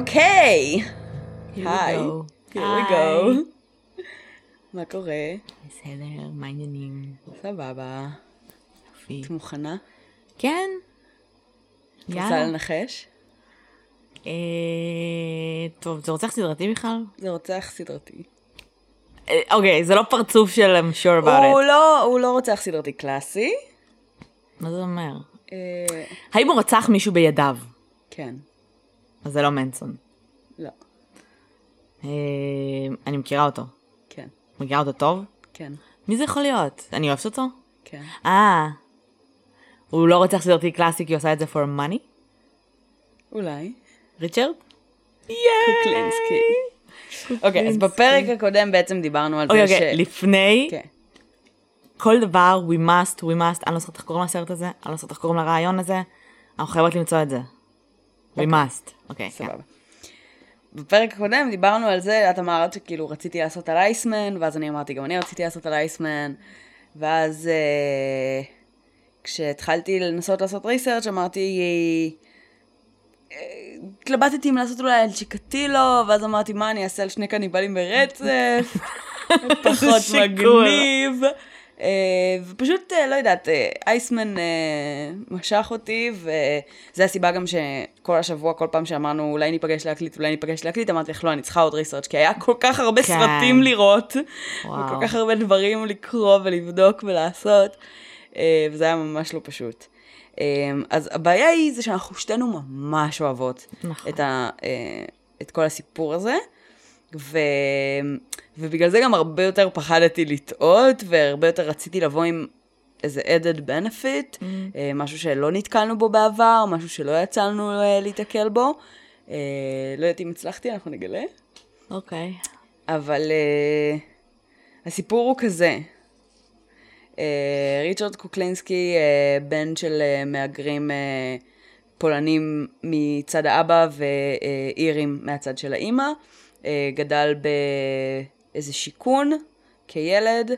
אוקיי, היי, here we go. מה קורה? בסדר, מה העניינים? סבבה. יופי. את מוכנה? כן. את רוצה יאללה. לנחש? אה, טוב, זה רוצח סדרתי בכלל? זה רוצח סדרתי. אה, אוקיי, זה לא פרצוף של I'm sure about הוא it. לא, הוא לא רוצח סדרתי קלאסי. מה זה אומר? אה, האם הוא רצח מישהו בידיו? כן. אז זה לא מנסון. לא. אה, אני מכירה אותו. כן. מכירה אותו טוב? כן. מי זה יכול להיות? אני אוהבת אותו? כן. אה. הוא לא רוצח סדרתי קלאסי כי הוא עשה את זה for money? אולי. ריצ'רד? קוקלינסקי. אוקיי, אז בפרק הקודם בעצם דיברנו על אוקיי, זה ש... אוקיי, לפני כן. כל דבר, we must, we must, אני לא זוכרת איך קוראים לסרט הזה, אני לא זוכרת איך קוראים לרעיון הזה, אנחנו חייבות למצוא את זה. We must. אוקיי. סבבה. בפרק הקודם דיברנו על זה, את אמרת שכאילו רציתי לעשות על אייסמן, ואז אני אמרתי גם אני רציתי לעשות על אייסמן, ואז אה, כשהתחלתי לנסות לעשות ריסרצ' אמרתי, אה, התלבטתי אם לעשות אולי על צ'יקטילו, ואז אמרתי מה אני אעשה על שני קניבלים ברצף, פחות. מגניב. אה, ופשוט, אה, לא יודעת, אה, אייסמן משך אותי, וזה הסיבה גם שכל השבוע, כל פעם שאמרנו אולי ניפגש להקליט, אולי ניפגש להקליט, אמרתי לך לא, אני צריכה עוד ריסרצ', כי היה כל כך הרבה כן. סרטים לראות, וואו. וכל כך הרבה דברים לקרוא ולבדוק ולעשות, וזה היה ממש לא פשוט. אז הבעיה היא זה שאנחנו שתינו ממש אוהבות נכון. את, ה, את כל הסיפור הזה. ו... ובגלל זה גם הרבה יותר פחדתי לטעות, והרבה יותר רציתי לבוא עם איזה added benefit, mm. משהו שלא נתקלנו בו בעבר, משהו שלא יצא לנו אה, להיתקל בו. אה, לא יודעת אם הצלחתי, אנחנו נגלה. אוקיי. אבל uh, הסיפור הוא כזה. Uh, ריצ'רד קוקלינסקי, uh, בן של uh, מהגרים uh, פולנים מצד האבא ואירים מהצד של האימא, uh, גדל באיזה שיכון כילד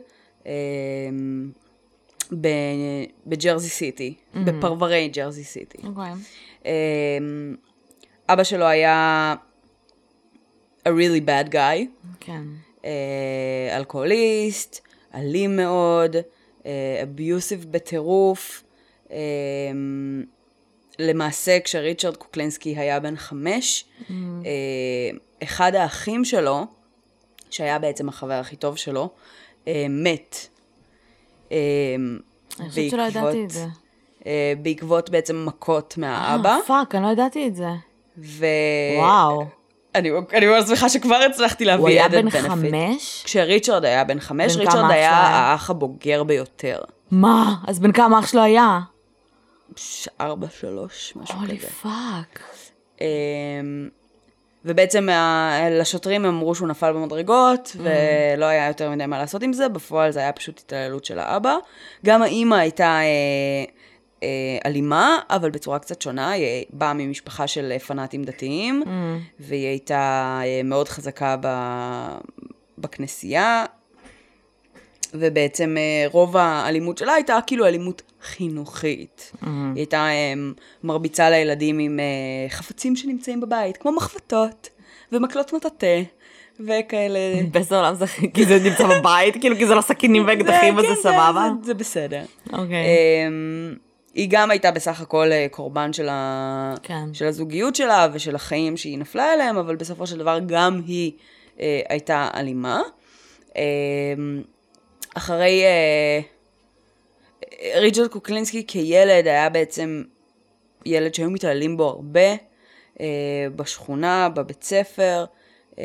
ב- בג'רזי סיטי, mm-hmm. בפרברי ג'רזי סיטי. אוקיי. Um, אבא שלו היה a really bad guy, כן. אה, אלכוהוליסט, אלים מאוד, abusive בטירוף. אה, למעשה, כשריצ'רד קוקלינסקי היה בן חמש, Mm. אה, אחד האחים שלו, שהיה בעצם החבר הכי טוב שלו, אה, מת. אה, אני חושבת שלא ידעתי את זה. אה, בעקבות בעצם מכות מהאבא. אה, fuck, אני לא ידעתי את זה. ו... וואו. אני, אני ממש שמחה שכבר הצלחתי להביא הוא היה בן. חמש? כשריצ'רד היה בן חמש, ריצ'רד היה? האח הבוגר ביותר. מה? אז בן כמה אח שלו היה? ארבע, שלוש, משהו holy כזה. fuck. ובעצם לשוטרים אמרו שהוא נפל במדרגות, ולא היה יותר מדי מה לעשות עם זה, בפועל זה היה פשוט התעללות של האבא. גם האימא הייתה אה, אה, אלימה, אבל בצורה קצת שונה, היא באה ממשפחה של אה, פנאטים דתיים, והיא הייתה אה, מאוד חזקה ב... בכנסייה, ובעצם אה, רוב האלימות שלה הייתה כאילו אלימות חינוכית. Mm-hmm. היא הייתה אה, מרביצה לילדים עם אה, חפצים שנמצאים בבית, כמו מחבטות ומקלות מטאטא. וכאלה. באיזה עולם זה כי זה נמצא בבית? כאילו כי זה לא סכינים ואקדחים זה- וזה כן, סבבה? זה, בסדר. אוקיי. אמ, היא גם הייתה בסך הכל קורבן של, ה... כן. של הזוגיות שלה ושל החיים שהיא נפלה אליהם, אבל בסופו של דבר גם היא אה, הייתה אלימה. אה, אחרי... אה, ריצ'רד קוקלינסקי כילד היה בעצם ילד שהיו מתעללים בו הרבה, אה, בשכונה, בבית ספר. אה,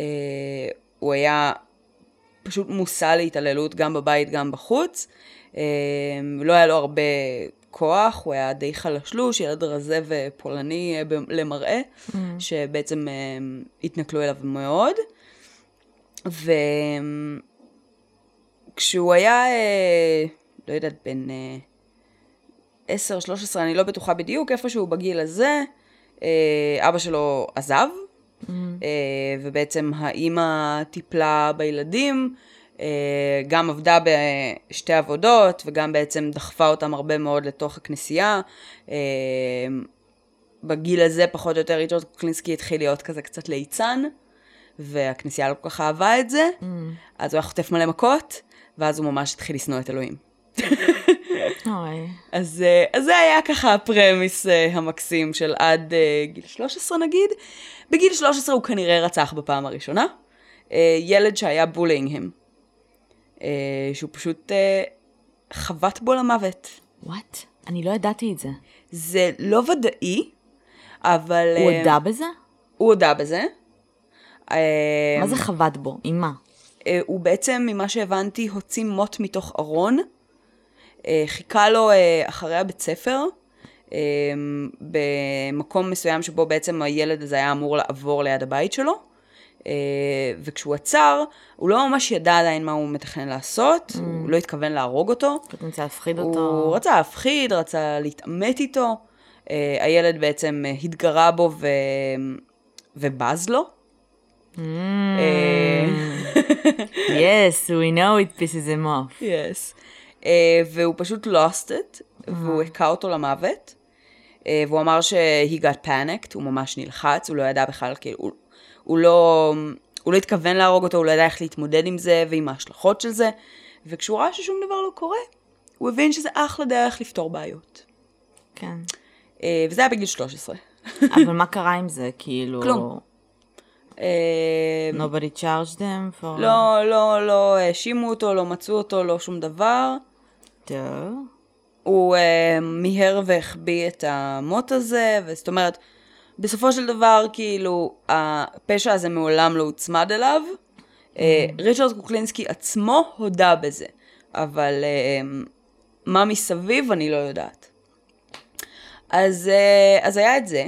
הוא היה פשוט מושא להתעללות גם בבית, גם בחוץ. אה, לא היה לו הרבה כוח, הוא היה די חלשלוש, ילד רזה ופולני אה, ב- למראה, שבעצם אה, התנכלו אליו מאוד. וכשהוא היה, אה, לא יודעת, בן אה, 10, 13, אני לא בטוחה בדיוק, איפשהו בגיל הזה, אה, אבא שלו עזב, אה, ובעצם האימא טיפלה בילדים, אה, גם עבדה בשתי עבודות, וגם בעצם דחפה אותם הרבה מאוד לתוך הכנסייה. אה, בגיל הזה פחות או יותר ריצ'רד קוקלינסקי התחיל להיות כזה קצת ליצן, והכנסייה לא כל כך אהבה את זה, Mm. אז הוא היה חוטף מלא מכות, ואז הוא ממש התחיל לשנוא את אלוהים. אוי. אז, אה, אז זה היה ככה ה-premise אה, המקסים של עד אה, גיל 13 נגיד. בגיל 13 הוא כנראה רצח בפעם הראשונה. ילד שהיה bullying him. אה, שהוא פשוט חבט בו למוות. וואט? אני לא ידעתי את זה. זה לא ודאי, אבל... הוא הודה בזה? הוא הודה בזה. מה זה חבט בו? עם מה? אה, הוא בעצם, ממה שהבנתי, הוציא מוט מתוך ארון, אה, חיכה לו אה, אחרי הבית ספר, במקום מסוים שבו בעצם הילד הזה היה אמור לעבור ליד הבית שלו, וכשהוא עצר, הוא לא ממש ידע עדיין מה הוא מתכנן לעשות, הוא לא התכוון להרוג אותו. פוטנציאל להפחיד הוא אותו. רצה להפחיד, רצה להתעמת איתו. הילד בעצם התגרה בו ו... ובז לו. Mm. yes, we know it pisses him off. yes. Uh, והוא פשוט lost it, והוא הכה אותו למוות. Uh, והוא אמר ש-he got panicked, הוא ממש נלחץ, הוא לא ידע בכלל, כאילו, הוא, הוא לא... הוא לא התכוון להרוג אותו, הוא לא ידע איך להתמודד עם זה ועם ההשלכות של זה. וכשהוא ראה ששום דבר לא קורה, הוא הבין שזה אחלה דרך לפתור בעיות. כן. Uh, וזה היה בגיל 13. אבל מה קרה עם זה? כאילו... כלום. Nobody charged them for... לא, לא, לא האשימו אותו, לא מצאו אותו, לא שום דבר. טוב. הוא uh, מיהר והחביא את המוט הזה, וזאת אומרת, בסופו של דבר, כאילו, הפשע הזה מעולם לא הוצמד אליו. Uh, ריצ'רד קוקלינסקי עצמו הודה בזה, אבל uh, מה מסביב אני לא יודעת. אז, uh, אז היה את זה,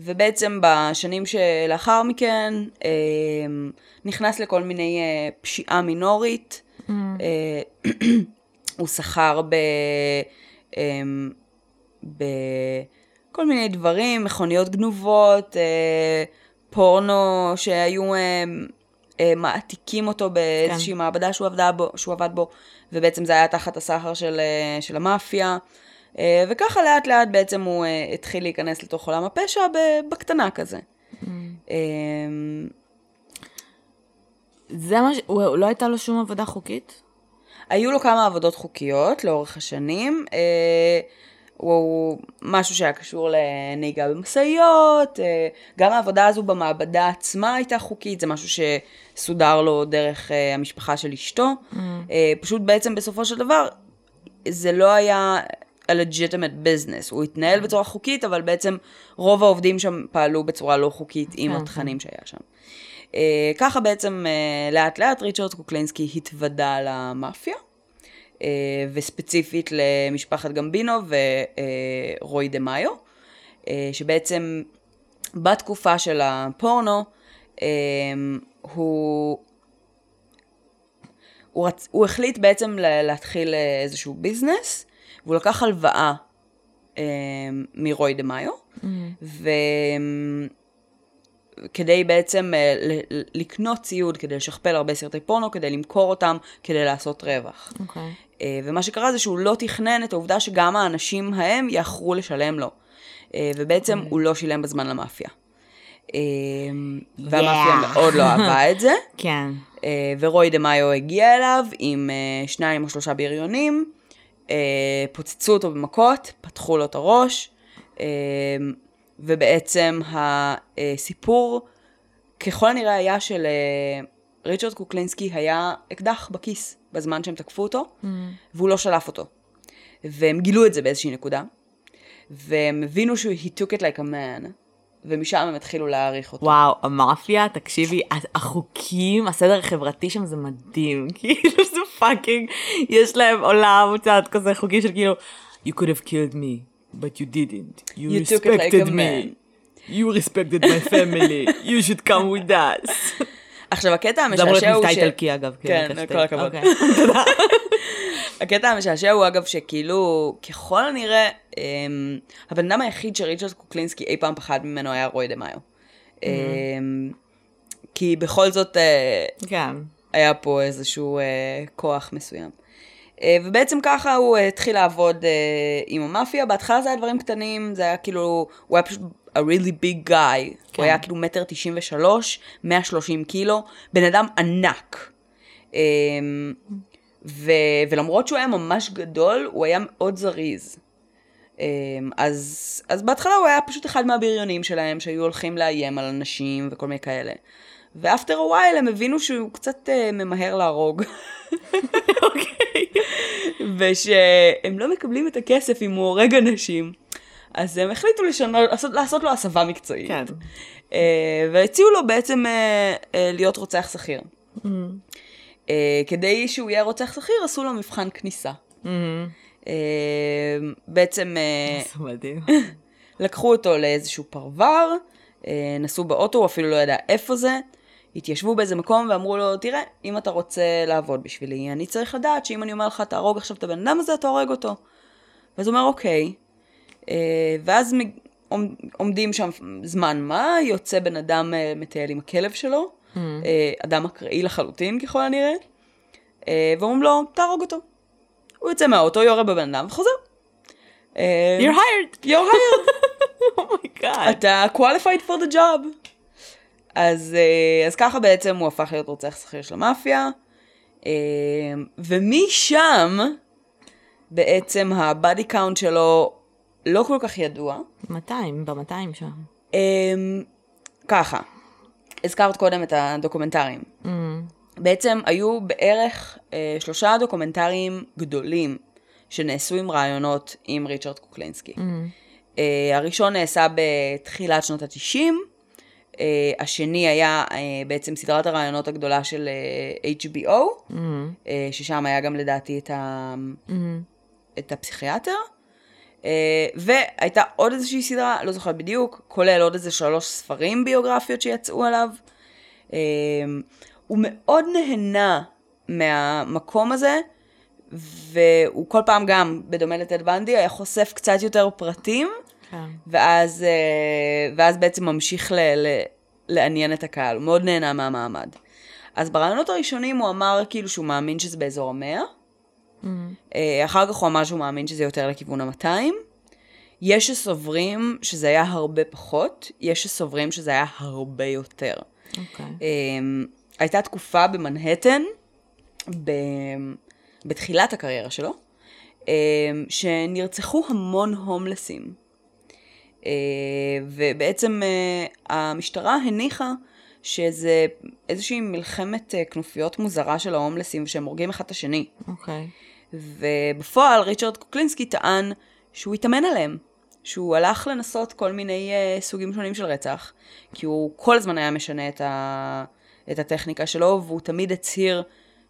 ובעצם בשנים שלאחר מכן uh, נכנס לכל מיני uh, פשיעה מינורית. Uh, הוא שכר ב... בכל מיני דברים, מכוניות גנובות, אה, פורנו שהיו אה, אה, מעתיקים אותו באיזושהי כן. מעבדה שהוא, עבדה בו, שהוא עבד בו, ובעצם זה היה תחת הסחר של, אה, של המאפיה. אה, וככה לאט לאט בעצם הוא אה, התחיל להיכנס לתוך עולם הפשע בקטנה כזה. אה, זה מה ש... הוא לא הייתה לו שום עבודה חוקית? היו לו כמה עבודות חוקיות לאורך השנים. אה, הוא משהו שהיה קשור לנהיגה במשאיות, אה, גם העבודה הזו במעבדה עצמה הייתה חוקית, זה משהו שסודר לו דרך אה, המשפחה של אשתו. אה, פשוט בעצם בסופו של דבר, זה לא היה a legitimate business, הוא התנהל בצורה חוקית, אבל בעצם רוב העובדים שם פעלו בצורה לא חוקית עם כן, התכנים שהיה שם. אה, ככה בעצם אה, לאט לאט ריצ'רד קוקלינסקי התוודע למאפיה, אה, וספציפית למשפחת גמבינו ורוי דה מאיו, אה, שבעצם בתקופה של הפורנו, אה, הוא, הוא, רצ... הוא החליט בעצם להתחיל איזשהו ביזנס, והוא לקח הלוואה אה, מרוי דה מאיו, ו... כדי בעצם אה, ל- לקנות ציוד, כדי לשכפל הרבה סרטי פורנו, כדי למכור אותם, כדי לעשות רווח. אוקיי. אה, ומה שקרה זה שהוא לא תכנן את העובדה שגם האנשים ההם יאחרו לשלם לו. אה, ובעצם הוא לא שילם בזמן למאפיה. אה, והמאפיה מאוד לא אהבה את זה. כן. אה, ורוי דה מאיו הגיע אליו עם שניים או שלושה בריונים, פוצצו אותו במכות, פתחו לו את הראש, אה, ובעצם הסיפור ככל הנראה היה של אה, ריצ'רד קוקלינסקי היה אקדח בכיס בזמן שהם תקפו אותו, והוא לא שלף אותו. והם גילו את זה באיזושהי נקודה, והם הבינו שהוא he took it like a man, ומשם הם התחילו להעריך אותו. וואו, המאפיה, תקשיבי, החוקים, הסדר החברתי שם זה מדהים. כאילו זה fucking, יש להם עולם מוצעת כזה חוקים של כאילו, you could have killed me, but you didn't. You, You like respected a me. man." You respected my family. you should come with us. עכשיו, הקטע זה אמור המשעשע להיות הוא מבטא ש... איטלקי אגב. כן, כאילו, כל הכבוד. אוקיי. הקטע המשעשע הוא אגב שכאילו, ככל הנראה, אמ, הבן אדם היחיד שריצ'רד קוקלינסקי אי פעם פחד ממנו היה רוי דה מאיו. אמ, כי בכל זאת אה, כן. היה פה איזשהו אה, כוח מסוים. אה, ובעצם ככה הוא אה, התחיל לעבוד אה, עם המאפיה, בהתחלה זה היה דברים קטנים, זה היה כאילו, הוא היה פשוט a really big guy, כן. הוא היה כאילו מטר תשעים ושלוש, 130 קילו, בן אדם ענק. אה, ו, ולמרות שהוא היה ממש גדול, הוא היה מאוד זריז. אה, אז, אז בהתחלה הוא היה פשוט אחד מהבריונים שלהם, שהיו הולכים לאיים על אנשים וכל מיני כאלה. ואפטר הווייל הם הבינו שהוא קצת uh, ממהר להרוג. אוקיי. ושהם לא מקבלים את הכסף אם הוא הורג אנשים. אז הם החליטו לשנות, לעשות, לעשות לו הסבה מקצועית. כן. Uh, והציעו לו בעצם uh, uh, להיות רוצח שכיר. Mm-hmm. Uh, כדי שהוא יהיה רוצח שכיר, עשו לו מבחן כניסה. Mm-hmm. Uh, בעצם uh, זה מדהים. לקחו אותו לאיזשהו פרבר, אה, נסעו באוטו, הוא אפילו לא ידע איפה זה, התיישבו באיזה מקום ואמרו לו, תראה, אם אתה רוצה לעבוד בשבילי, אני צריך לדעת שאם אני אומר לך, תהרוג עכשיו את הבן אדם הזה, אתה הורג אותו. ואז הוא אומר, אוקיי. אה, ואז עומדים שם זמן מה, יוצא בן אדם אה, מטייל עם הכלב שלו, Mm. אדם אקראי לחלוטין ככל הנראה, אה, ואומרים לו, תהרוג אותו. הוא יוצא מהאוטו, יורה בבן אדם וחוזר. אה, You're hired. You're hired. Oh my God. אתה qualified for the job. אז, אז ככה בעצם הוא הפך להיות רוצח שכיר של המאפיה, ומשם בעצם ה-body count שלו לא כל כך ידוע. 200, ב-200 שם. ככה, הזכרת קודם את ה-documentaryים. Mm. בעצם היו בערך אה, שלושה documentaryים גדולים שנעשו עם רעיונות עם ריצ'רד קוקלינסקי. Mm. אה, הראשון נעשה בתחילת שנות ה-90, אה, השני היה אה, בעצם סדרת הרעיונות הגדולה של אה, HBO, Mm. אה, ששם היה גם לדעתי את, ה... Mm. את הפסיכיאטר. אה, והייתה עוד איזושהי סדרה, לא זוכרת בדיוק, כולל עוד איזה שלוש ספרים ביוגרפיות שיצאו עליו. אה, הוא מאוד נהנה מהמקום הזה, והוא כל פעם גם, בדומה לטד בנדי, היה חושף קצת יותר פרטים, כן. ואז, אה, ואז בעצם ממשיך ל, ל, לעניין את הקהל, הוא מאוד נהנה מהמעמד. אז ברעיונות הראשונים הוא אמר כאילו שהוא מאמין שזה באזור המאה, Mm. אה, אחר כך הוא אמר שהוא מאמין שזה יותר לכיוון ה-200. יש שסוברים שזה היה הרבה פחות, יש שסוברים שזה היה הרבה יותר. אוקיי. אה, הייתה תקופה במנהטן, ב... בתחילת הקריירה שלו, אה, שנרצחו המון הומלסים. אה, ובעצם אה, המשטרה הניחה שזה איזושהי מלחמת כנופיות מוזרה של ההומלסים שהם הורגים אחד את השני. אוקיי. ובפועל ריצ'רד קוקלינסקי טען שהוא התאמן עליהם. שהוא הלך לנסות כל מיני uh, סוגים שונים של רצח, כי הוא כל הזמן היה משנה את, ה... את הטכניקה שלו, והוא תמיד הצהיר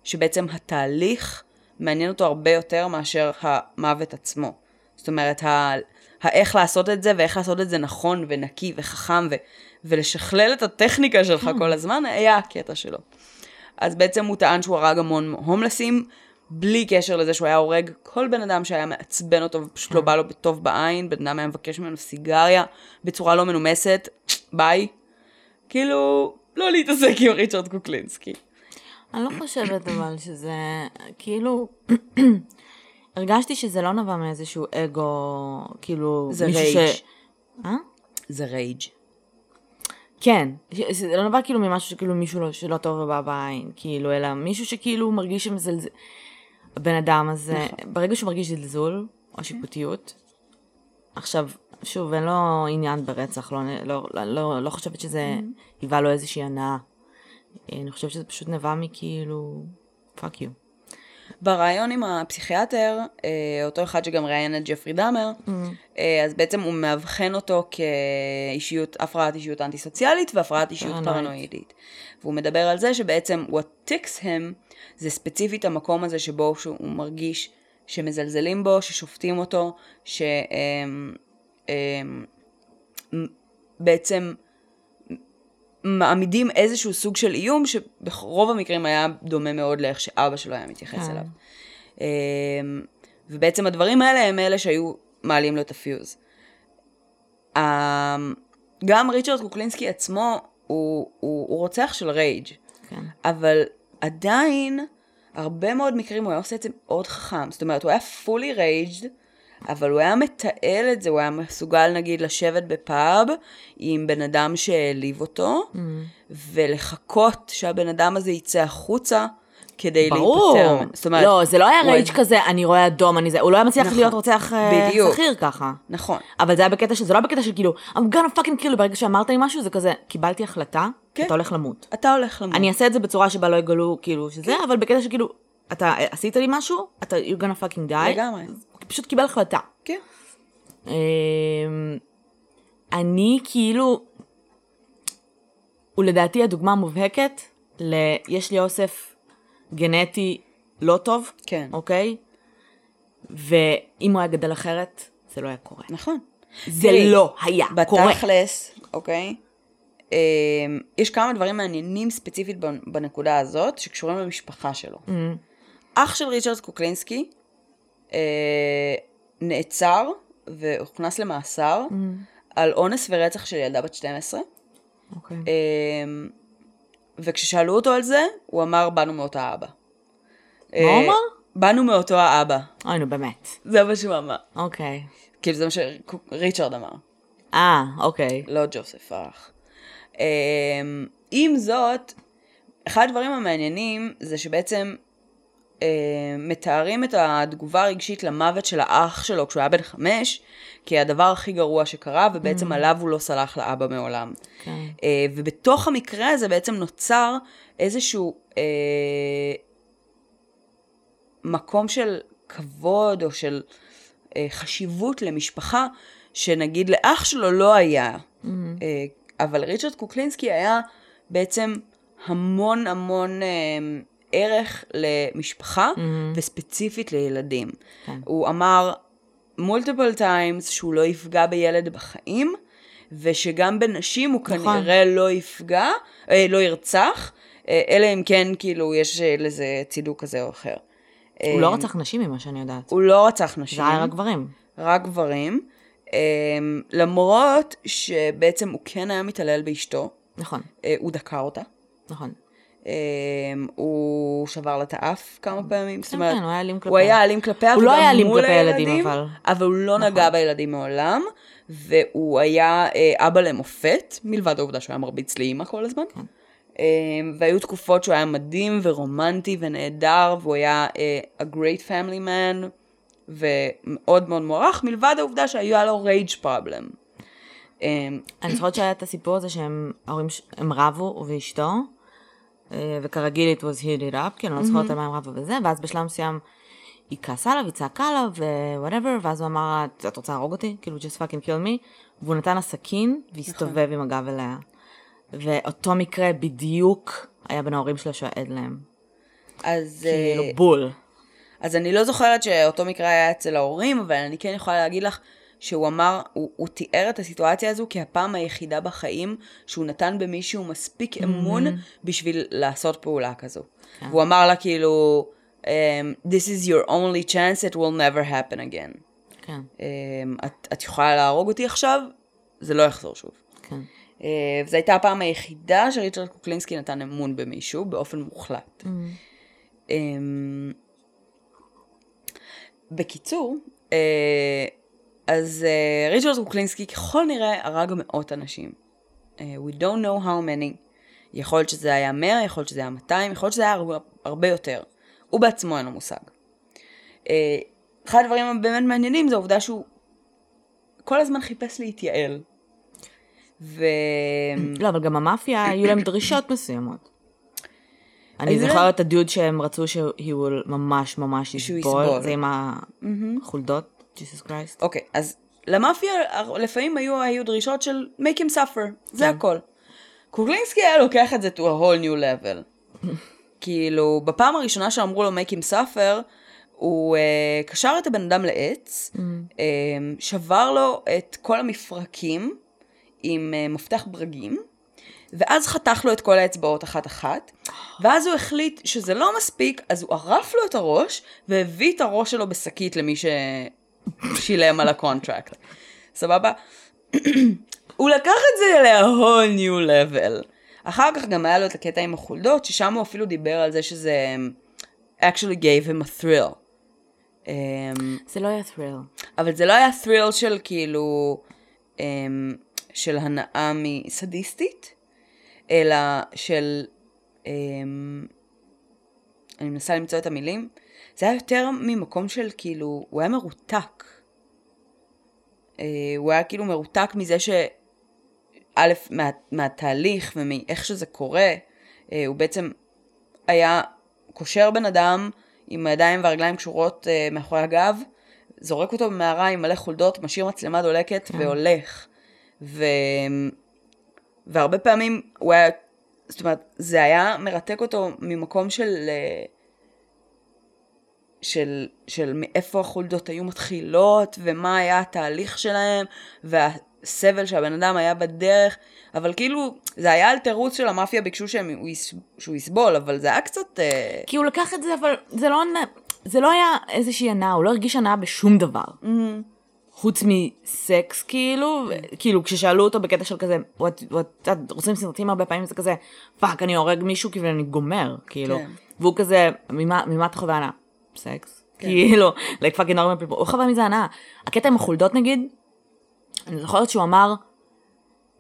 שבעצם התהליך מעניין אותו הרבה יותר מאשר המוות עצמו. זאת אומרת, ה... האיך לעשות את זה, ואיך לעשות את זה נכון ונקי וחכם, ו... ולשכלל את הטכניקה שלך כל הזמן, היה הקטע שלו. אז בעצם הוא טען שהוא הרג המון הומלסים, בלי קשר לזה שהוא היה הורג כל בן אדם שהיה מעצבן אותו ופשוט לא בא לו בטוב בעין, בן אדם היה מבקש ממנו סיגריה בצורה לא מנומסת, ביי. כאילו, לא להתעסק עם ריצ'רד קוקלינסקי. אני לא חושבת אבל שזה, כאילו, הרגשתי שזה לא נבע מאיזשהו אגו, כאילו, זה rage. ש... אה? זה rage. כן, זה לא נבע כאילו ממשהו שכאילו מישהו לא, שלא טוב לו בא בעין, כאילו, אלא מישהו שכאילו מרגיש שמזלזל, הבן אדם הזה, נכון. ברגע שהוא מרגיש זלזול, או שיפוטיות, עכשיו, שוב, אין לו עניין ברצח, לא, לא, לא, לא, לא חושבת שזה היווה לו איזושהי הנאה. אני חושבת שזה פשוט נבע מכאילו, fuck you. בריאיון עם הפסיכיאטר, אה, אותו אחד שגם ראיין את ג'פרי דאמר, אה, אז בעצם הוא מאבחן אותו כאישיות, הפרעת אישיות אנטי-סוציאלית והפרעת אישיות פרנואיד. פרנואידית. והוא מדבר על זה שבעצם what ticks him זה ספציפית המקום הזה שבו שהוא מרגיש שמזלזלים בו, ששופטים אותו, שבעצם מעמידים איזשהו סוג של איום שברוב המקרים היה דומה מאוד לאיך שאבא שלו היה מתייחס כן. אליו. אמ, ובעצם הדברים האלה הם אלה שהיו מעלים לו את הפיוז. אמ, גם ריצ'רד קוקלינסקי עצמו הוא, הוא, הוא רוצח של רייג', כן. אבל עדיין הרבה מאוד מקרים הוא היה עושה את זה מאוד חכם. זאת אומרת, הוא היה fully raged, אבל הוא היה מתעל את זה, הוא היה מסוגל נגיד לשבת בפאב עם בן אדם שהעליב אותו, Mm. ולחכות שהבן אדם הזה יצא החוצה כדי ברור. להיפטר. ממנו. זאת אומרת, לא, זה לא היה רייג' כזה, אני רואה אדום, אני זה, הוא לא היה מצליח נכון. להיות רוצח אה. שכיר ככה. נכון. אבל זה היה בקטע של, זה לא בקטע של כאילו, I'm gonna fucking kill you, ברגע שאמרת לי משהו, זה כזה, קיבלתי החלטה, כן. אתה הולך למות. אתה הולך למות. אני אעשה את זה בצורה שבה לא יגלו, כאילו, שזה, אבל בקטע שכאילו, אתה עשית לי משהו, אתה, you're gonna fucking die. לגמרי. פשוט קיבל החלטה. כן. אמ, אני כאילו, הוא לדעתי הדוגמה המובהקת ל... יש לי אוסף גנטי לא טוב, כן. אוקיי? ואם הוא היה גדל אחרת, זה לא היה קורה. נכון. זה תראי, לא היה קורה. בתכלס, אוקיי? אמ, יש כמה דברים מעניינים ספציפית בנ- בנקודה הזאת, שקשורים למשפחה שלו. Mm. אח של ריצ'רד קוקלינסקי אה, נעצר והוכנס למאסר Mm. על אונס ורצח של ילדה בת 12. אוקיי. אמ, וכששאלו אותו על זה, הוא אמר, באנו מאותה אבא. מה הוא אמר? באנו מאותו האבא. אוי, נו, באמת. זה מה שהוא אמר. אוקיי. כאילו זה מה שריצ'רד אמר. אה, אוקיי. לא ג'וסף האח. אמ, עם זאת, אחד הדברים המעניינים זה שבעצם אה, מתארים את התגובה הרגשית למוות של האח שלו כשהוא היה בן חמש, כהדבר הכי גרוע שקרה, ובעצם עליו הוא לא סלח לאבא מעולם. כן. אה, ובתוך המקרה הזה בעצם נוצר איזשהו אה, מקום של כבוד או של אה, חשיבות למשפחה, שנגיד לאח שלו לא היה. אה, אבל ריצ'רד קוקלינסקי היה בעצם המון המון אה, ערך למשפחה, וספציפית לילדים. כן. הוא אמר multiple times שהוא לא יפגע בילד בחיים, ושגם בנשים הוא נכון. כנראה לא יפגע, אה, לא ירצח, אה, אלא אם כן כאילו יש אה, לזה צידוק כזה או אחר. הוא לא רצח נשים ממה שאני יודעת. הוא לא רצח נשים. זה היה רק גברים. רק גברים, אה, למרות שבעצם הוא כן היה מתעלל באשתו, נכון, אה, הוא דקר אותה, נכון. אה, הוא שבר לה את האף כמה פעמים, זאת כן, אומרת, הוא היה אלים כלפיה. הוא היה אלים כלפיה, הוא לא היה אלים כלפי ילדים, הילדים, אבל- אבל הוא לא נגע בילדים מעולם, והוא היה אה, אבא למופת, מלבד העובדה שהוא היה מרביץ לאימא כל הזמן. כן. אה, והיו תקופות שהוא היה מדהים ורומנטי ונהדר, והוא היה אה, a great family man, ומאוד מאוד מוערך, מלבד העובדה שהיה לו rage problem. אה, אני זוכרת שהיה את הסיפור הזה שהם, רבו, הוא ואשתו, וכרגיל it was it up, כאילו, אני לא זוכרת על מה רבו וזה, ואז בשלב מסוים היא כעסה עליו, היא צעקה עליו, ו-whatever, ואז הוא אמר את רוצה להרוג אותי? כאילו, just fucking kill me, והוא נתן לה סכין, והסתובב עם הגב אליה. ואותו מקרה בדיוק היה בין ההורים שלו שהוא עד להם. אז, כאילו, אה, בול. אז אני לא זוכרת שאותו מקרה היה אצל ההורים, אבל אני כן יכולה להגיד לך שהוא אמר, הוא, הוא תיאר את הסיטואציה הזו כהפעם היחידה בחיים שהוא נתן במישהו מספיק אמון בשביל לעשות פעולה כזו. והוא אמר לה כאילו, um, This is your only chance, it will never happen again. כן, Um, את, את יכולה להרוג אותי עכשיו, זה לא יחזור שוב. כן. Uh, וזו הייתה הפעם היחידה שריצ'רד קוקלינסקי נתן אמון במישהו באופן מוחלט. Um, בקיצור, uh, אז uh, ריצ'רד קוקלינסקי ככל נראה הרג מאות אנשים. Uh, we don't know how many. יכול להיות שזה היה 100, יכול להיות שזה היה 200, יכול להיות שזה היה הרבה, הרבה יותר. הוא בעצמו אין לו מושג. Uh, אחד הדברים הבאמת מעניינים זה העובדה שהוא כל הזמן חיפש להתייעל. ו... לא, אבל גם המאפיה, היו להם דרישות מסוימות. אני זוכרת את הדוד שהם רצו שהוא ממש ממש יסבול. זה עם החולדות, ג'יסוס קרייסט. אוקיי, אז למאפיה לפעמים היו, היו דרישות של make him suffer, זה כן. הכל. קוקלינסקי היה לוקח את זה to a whole new level. כאילו, בפעם הראשונה שאמרו לו make him suffer, הוא uh, קשר את הבן אדם לעץ, Mm. uh, שבר לו את כל המפרקים עם uh, מפתח ברגים, ואז חתך לו את כל האצבעות אחת-אחת, ואז הוא החליט שזה לא מספיק, אז הוא ערף לו את הראש, והביא את הראש שלו בשקית למי ששילם על הקונטרקט. סבבה? הוא לקח את זה ל-whole new level. אחר כך גם היה לו את הקטע עם החולדות, ששם הוא אפילו דיבר על זה שזה actually gave him a thrill. Um, זה לא היה thrill. אבל זה לא היה thrill של כאילו, um, של הנאה מסדיסטית, אלא של, um, אני מנסה למצוא את המילים, זה היה יותר ממקום של כאילו, הוא היה מרותק. Uh, הוא היה כאילו מרותק מזה ש... א', מה, מהתהליך ומאיך שזה קורה, uh, הוא בעצם היה קושר בן אדם עם הידיים והרגליים קשורות uh, מאחורי הגב, זורק אותו במערה עם מלא חולדות, משאיר מצלמה דולקת כן. והולך. ו... והרבה פעמים הוא היה, זאת אומרת, זה היה מרתק אותו ממקום של... של, של מאיפה החולדות היו מתחילות, ומה היה התהליך שלהם, והסבל שהבן אדם היה בדרך, אבל כאילו, זה היה על תירוץ של המאפיה, ביקשו שהם, שהוא יסבול, אבל זה היה קצת... אה, כי הוא לקח את זה, אבל זה לא, זה לא היה איזושהי הנאה, הוא לא הרגיש הנאה בשום דבר. חוץ מסקס, כאילו, כאילו, כששאלו אותו בקטע של כזה, את עושים סרטים הרבה פעמים, זה כזה, fuck, אני הורג מישהו, כאילו, אני גומר, כאילו. כן. והוא כזה, ממה, ממה אתה חווה הנאה? סקס? כאילו, like fucking normal people, הוא חווה מזה הנאה. הקטע עם החולדות נגיד, אני זוכרת שהוא אמר,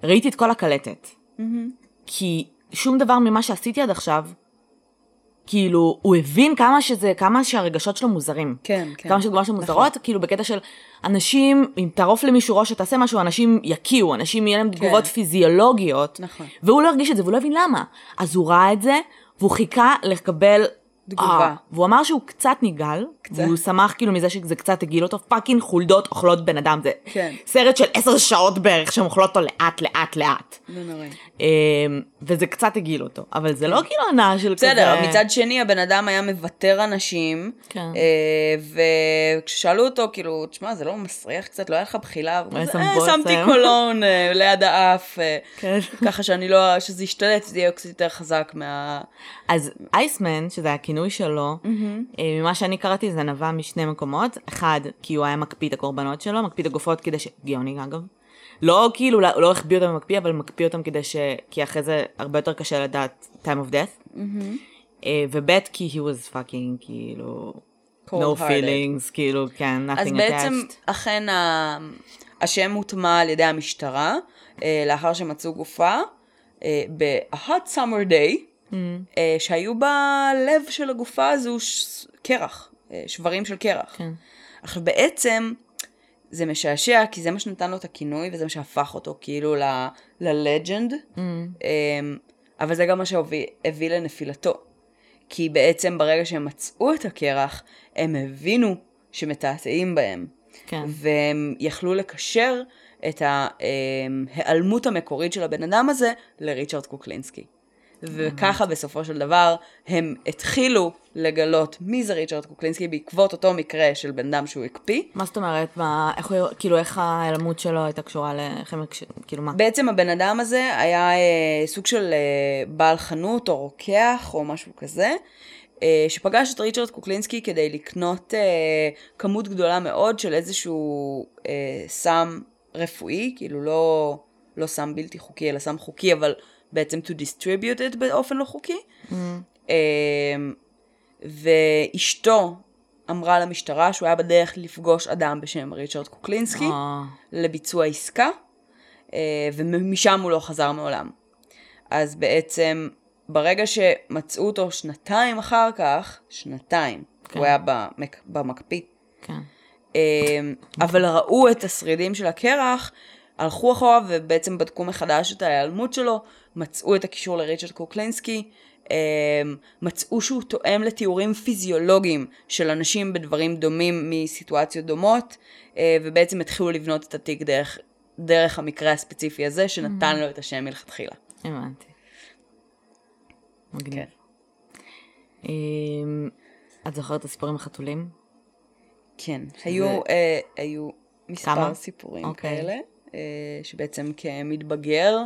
ראיתי את כל הקלטת. כי שום דבר ממה שעשיתי עד עכשיו, כאילו, הוא הבין כמה שזה, כמה שהרגשות שלו מוזרים. כן, כן. כמה שהתגובות שלו מוזרות, כאילו בקטע של אנשים, אם תערוף למישהו ראש שתעשה משהו, אנשים יקיאו, אנשים יהיה להם תגובות פיזיולוגיות. נכון. והוא לא הרגיש את זה, והוא לא הבין למה. אז הוא ראה את זה, והוא חיכה לקבל... תגובה. אה, והוא אמר שהוא קצת נגעל, והוא שמח כאילו מזה שזה קצת הגעיל אותו, fucking חולדות אוכלות בן אדם, זה כן. סרט של עשר שעות בערך שהן אוכלות אותו לאט לאט לאט. לא נורא. אמ, וזה קצת הגעיל אותו, אבל זה לא כאילו הנאה של כזה... בסדר, מצד שני הבן אדם היה מוותר אנשים, כן. אה, וכששאלו אותו, כאילו, תשמע, זה לא מסריח קצת, לא היה לך בחילה? "אה, בושם." שמתי קולון אה, ליד האף, כן. ככה שאני לא, שזה ישתלט, זה יהיה קצת יותר חזק מה... אז אייסמן, שזה הכינוי שלו, ממה שאני קראתי זה נבע משני מקומות. אחד, כי הוא היה מקפיא את הקורבנות שלו, מקפיא את הגופות כדי ש... גאוני אגב. לא כאילו, לא לא החביא אותם במקפיא, אבל מקפיא אותם כדי ש... כי אחרי זה הרבה יותר קשה לדעת time of death. אה, וב' כי he was fucking כאילו... no Cold-hearted. feelings, כאילו, כן, nothing אז בעצם, attached. אכן ה- השם הוטמע על ידי המשטרה, אה, לאחר שמצאו גופה, אה, ב-hot summer day, Mm. אה, שהיו בלב של הגופה הזו ש- קרח, שברים של קרח. כן. עכשיו בעצם, זה משעשע, כי זה מה שנתן לו את הכינוי, וזה מה שהפך אותו כאילו ללג'נד, Mm. אמ, אבל זה גם מה שהביא לנפילתו. כי בעצם ברגע שהם מצאו את הקרח, הם הבינו שמתעתעים בהם. כן. והם יכלו לקשר את ההיעלמות המקורית של הבן אדם הזה לריצ'רד קוקלינסקי. וככה בסופו של דבר הם התחילו לגלות מי זה ריצ'רד קוקלינסקי בעקבות אותו מקרה של בן אדם שהוא הקפיא. מה זאת אומרת? מה, איך כאילו, איך ההיעלמות שלו הייתה קשורה הקש- כאילו, מה? בעצם הבן אדם הזה היה אה, סוג של אה, בעל חנות או רוקח או משהו כזה, אה, שפגש את ריצ'רד קוקלינסקי כדי לקנות אה, כמות גדולה מאוד של איזשהו אה, סם רפואי, כאילו לא, לא סם בלתי חוקי אלא סם חוקי, אבל בעצם to distribute it באופן לא חוקי. אה, ואשתו אמרה למשטרה שהוא היה בדרך לפגוש אדם בשם ריצ'רד קוקלינסקי. אה, לביצוע עסקה, אה, ומשם הוא לא חזר מעולם. אז בעצם, ברגע שמצאו אותו שנתיים אחר כך, שנתיים, כן. הוא היה במק, במקפיא, כן. אה, אבל ראו את השרידים של הקרח, הלכו אחורה ובעצם בדקו מחדש את ההיעלמות שלו, מצאו את הקישור לריצ'רד קוקלינסקי, אה, מצאו שהוא תואם לתיאורים פיזיולוגיים של אנשים בדברים דומים מסיטואציות דומות, אה, ובעצם התחילו לבנות את התיק דרך, דרך המקרה הספציפי הזה, שנתן לו את השם מלכתחילה. הבנתי. מגניב. כן. אמ, את זוכרת את הסיפורים החתולים? כן, היו, אה, היו מספר? סיפורים אוקיי. כאלה, אה, שבעצם כמתבגר,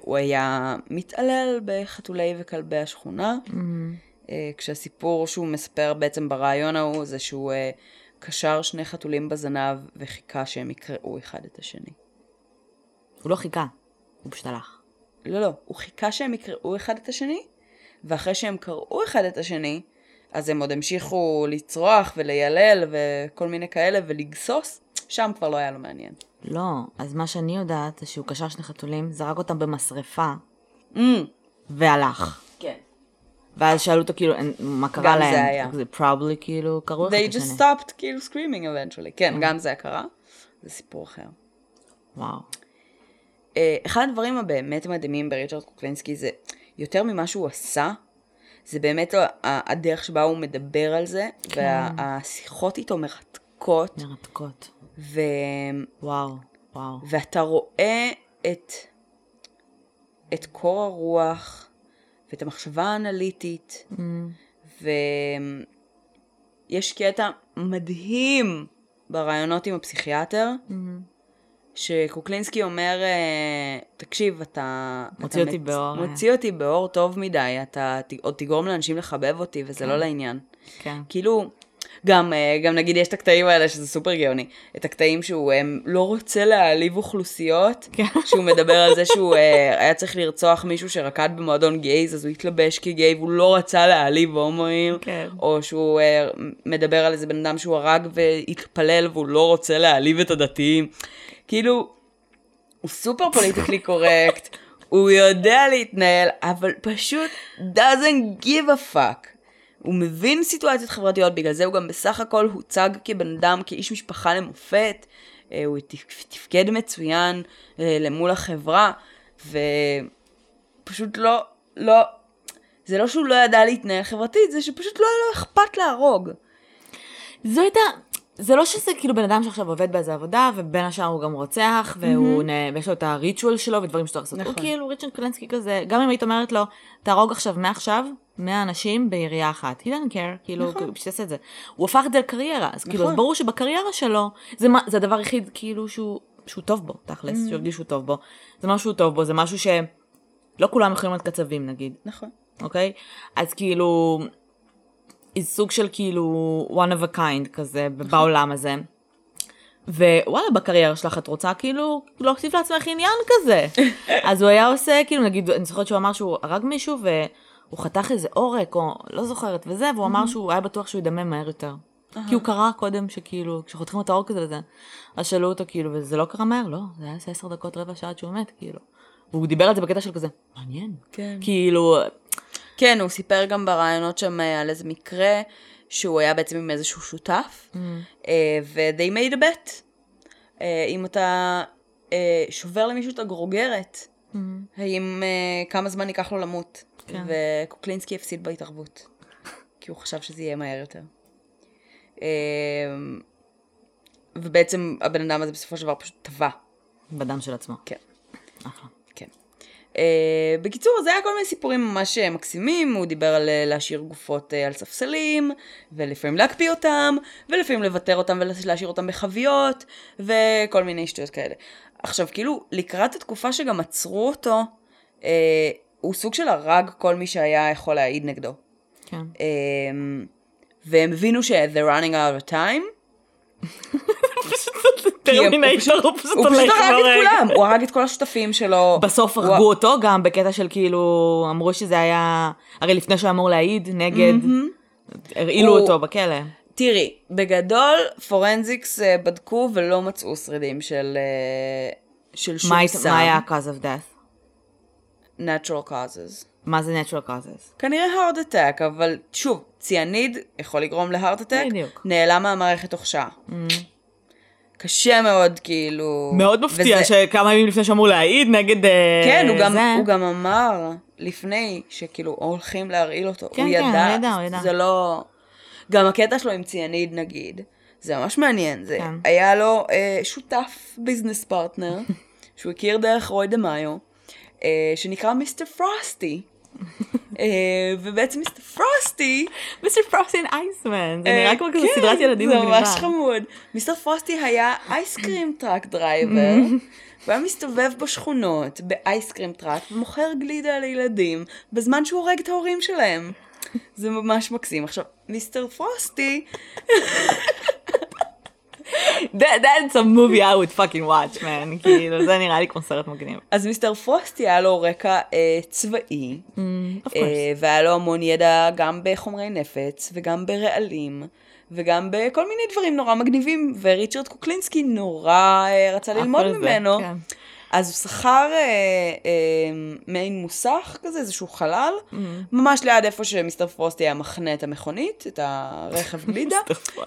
הוא היה מתעלל בחתולי וכלבי השכונה, אה, כשהסיפור שהוא מספר בעצם ברעיון ההוא זה שהוא אה, קשר שני חתולים בזנב וחיכה שהם יקראו אחד את השני. הוא לא חיכה, הוא פשוט הלך. לא, לא, הוא חיכה שהם יקראו אחד את השני, ואחרי שהם קראו אחד את השני, אז הם עוד המשיכו לצרוח וליילל וכל מיני כאלה ולגסוס, שם כבר לא היה לו מעניין. לא, אז מה שאני יודעת זה שהוא קשר שני חתולים, זרק אותם במשרפה, Mm, והלך. כן. ואז שאלו אותו כאילו, "אין- מה קרה גם להם? זה היה. זה probably כאילו קראו אחד They את just השני. stopped כאילו screaming eventually. כן, גם זה קרה. זה סיפור אחר. וואו. אה, אחד הדברים הבאמת מדהימים בריצ'רד קוקלינסקי זה יותר ממה שהוא עשה, זה באמת הדרך שבה הוא מדבר על זה, והשיחות איתו מרתקות, מרתקות. ו... וואו, וואו. ואתה רואה את, את קור הרוח, ואת המחשבה האנליטית, ויש קטע מדהים ברעיונות עם הפסיכיאטר, שקוקלינסקי אומר, אה, תקשיב, אתה... מוציא אתה אותי מצ- באור, אה." מוציא אותי באור טוב מדי, אתה עוד תגרום לאנשים לחבב אותי, וזה לא לעניין. כן. כאילו, גם, אה, גם נגיד יש את הקטעים האלה שזה סופר גאוני, את הקטעים שהוא אה, לא רוצה להעליב אוכלוסיות, כן. שהוא מדבר על זה שהוא אה, היה צריך לרצוח מישהו שרקד במועדון גייז, אז הוא התלבש כגיי והוא לא רצה להעליב הומואים, כן. או שהוא מדבר על איזה בן אדם שהוא הרג והתפלל והוא לא רוצה להעליב את הדתיים. כאילו, הוא סופר politically correct, הוא יודע להתנהל, אבל פשוט doesn't give a fuck. הוא מבין סיטואציות חברתיות, בגלל זה הוא גם בסך הכל הוצג כבן אדם, כאיש משפחה למופת, אה, הוא תפ- תפקד מצוין אה, למול החברה, ופשוט לא, לא, זה לא שהוא לא ידע להתנהל חברתית, זה שפשוט לא היה לו אכפת להרוג. זו הייתה, זה לא שזה כאילו בן אדם שעכשיו עובד באיזה עבודה, ובין השאר הוא גם רוצח, והוא, נ- ויש לו את הריטואל שלו ודברים שאתה לעשות. הוא נכון. כאילו ריצ'רד קלנסקי כזה, גם אם היית אומרת לו, תהרוג עכשיו, מעכשיו, 100 אנשים בירייה אחת. He didn't care, כאילו, נכון. הוא פשוט עשה את זה. הוא הפך את זה לקריירה, אז כאילו, אז נכון. ברור שבקריירה שלו, זה מה- זה הדבר היחיד, כאילו, שהוא שהוא טוב בו, תכלס, שהוא הרגיש שהוא טוב בו. זה משהו שהוא טוב בו, זה משהו שלא כולם יכולים להיות קצבים, נגיד. נכון. אוקיי? אז כאילו, היא סוג של כאילו one of a kind כזה בעולם הזה. ווואלה, בקריירה שלך את רוצה כאילו להוסיף לעצמך עניין כזה. אז הוא היה עושה, כאילו נגיד, אני זוכרת שהוא אמר שהוא הרג מישהו והוא חתך איזה עורק, או לא זוכרת וזה, והוא אמר שהוא היה בטוח שהוא ידמם מהר יותר. כי הוא קרא קודם שכאילו, כשחותכים את העורק הזה וזה, אז שאלו אותו כאילו, וזה לא קרה מהר? לא, זה היה עשר דקות, רבע שעה עד שהוא מת, כאילו. והוא דיבר על זה בקטע של כזה, מעניין. כן. כאילו, כן, הוא סיפר גם ברעיונות שם אה, על איזה מקרה שהוא היה בעצם עם איזשהו שותף, אה, ו-they made a bet. אה, אם אתה שובר למישהו את הגרוגרת, האם, אה, כמה זמן ייקח לו למות. כן. וקוקלינסקי הפסיד בהתערבות, כי הוא חשב שזה יהיה מהר יותר. ובעצם הבן אדם הזה בסופו של דבר פשוט טבע. בדם של עצמו. כן. אחלה. Uh, בקיצור, זה היה כל מיני סיפורים ממש אה, מקסימים, הוא דיבר על אה, להשאיר גופות על ספסלים, ולפעמים להקפיא אותם, ולפעמים לוותר אותם ולהשאיר אותם בחביות, וכל מיני שטויות כאלה. עכשיו, כאילו, לקראת התקופה שגם עצרו אותו, uh, הוא סוג של הרג כל מי שהיה יכול להעיד נגדו. כן. Uh, והם הבינו ש- they're running out of time, הם- הוא פשוט- הוא פשוט הוא פשוט הולך הרג את. כולם, הוא הרג את כל השותפים שלו. בסוף הרגו אותו גם בקטע של כאילו, אמרו שזה היה, הרי לפני שהוא אמור להעיד נגד, הרעילו אותו בכלא. תראי, בגדול פורנזיקס אה, בדקו ולא מצאו שרידים של, אה, של שום סם. מה היה ה-cause of death? natural causes. מה זה natural causes? כנראה heart attack, אבל שוב, ציאניד יכול לגרום להארט attack, בדיוק. נעלם מהמערכת תוך שעה. קשה מאוד, כאילו... מאוד מפתיע וזה- שכמה ימים לפני שאמור להעיד נגד אה, כן, הוא גם, זה. הוא גם אמר לפני שכאילו הולכים להרעיל אותו. כן, הוא כן, ידע, הוא ידע, הוא ידע. זה לא... גם הקטע שלו עם ציאניד נגיד, זה ממש מעניין. זה כן. היה לו אה, שותף business partner, שהוא הכיר דרך רוי דה מאיו, אה, שנקרא Mister פרוסטי. אה, ובעצם Mister פרוסטי, Mister פרוסטי and Iceman, זה אה, נראה כמו כזה כן, סדרת ילדים זה מגניבה. ממש חמוד. Mister פרוסטי היה ice cream truck driver, הוא היה מסתובב בשכונות ב ice cream truck ומוכר גלידה לילדים בזמן שהוא הורג את ההורים שלהם. זה ממש מקסים. עכשיו, Mister פרוסטי That- That's a movie I would fucking watch, man. כאילו, זה נראה לי כמו סרט מגניב. אז Mister פרוסטי היה לו רקע אה, צבאי, Mm. אה, והיה לו המון ידע גם בחומרי נפץ, וגם ברעלים, וגם בכל מיני דברים נורא מגניבים, וריצ'רד קוקלינסקי נורא אה, רצה ללמוד זה, ממנו. כן. אז הוא שכר אה, אה, מעין מוסך כזה, איזשהו חלל, Mm. ממש ליד איפה שמיסטר פרוסטי היה מחנה את המכונית, את הרכב גלידה.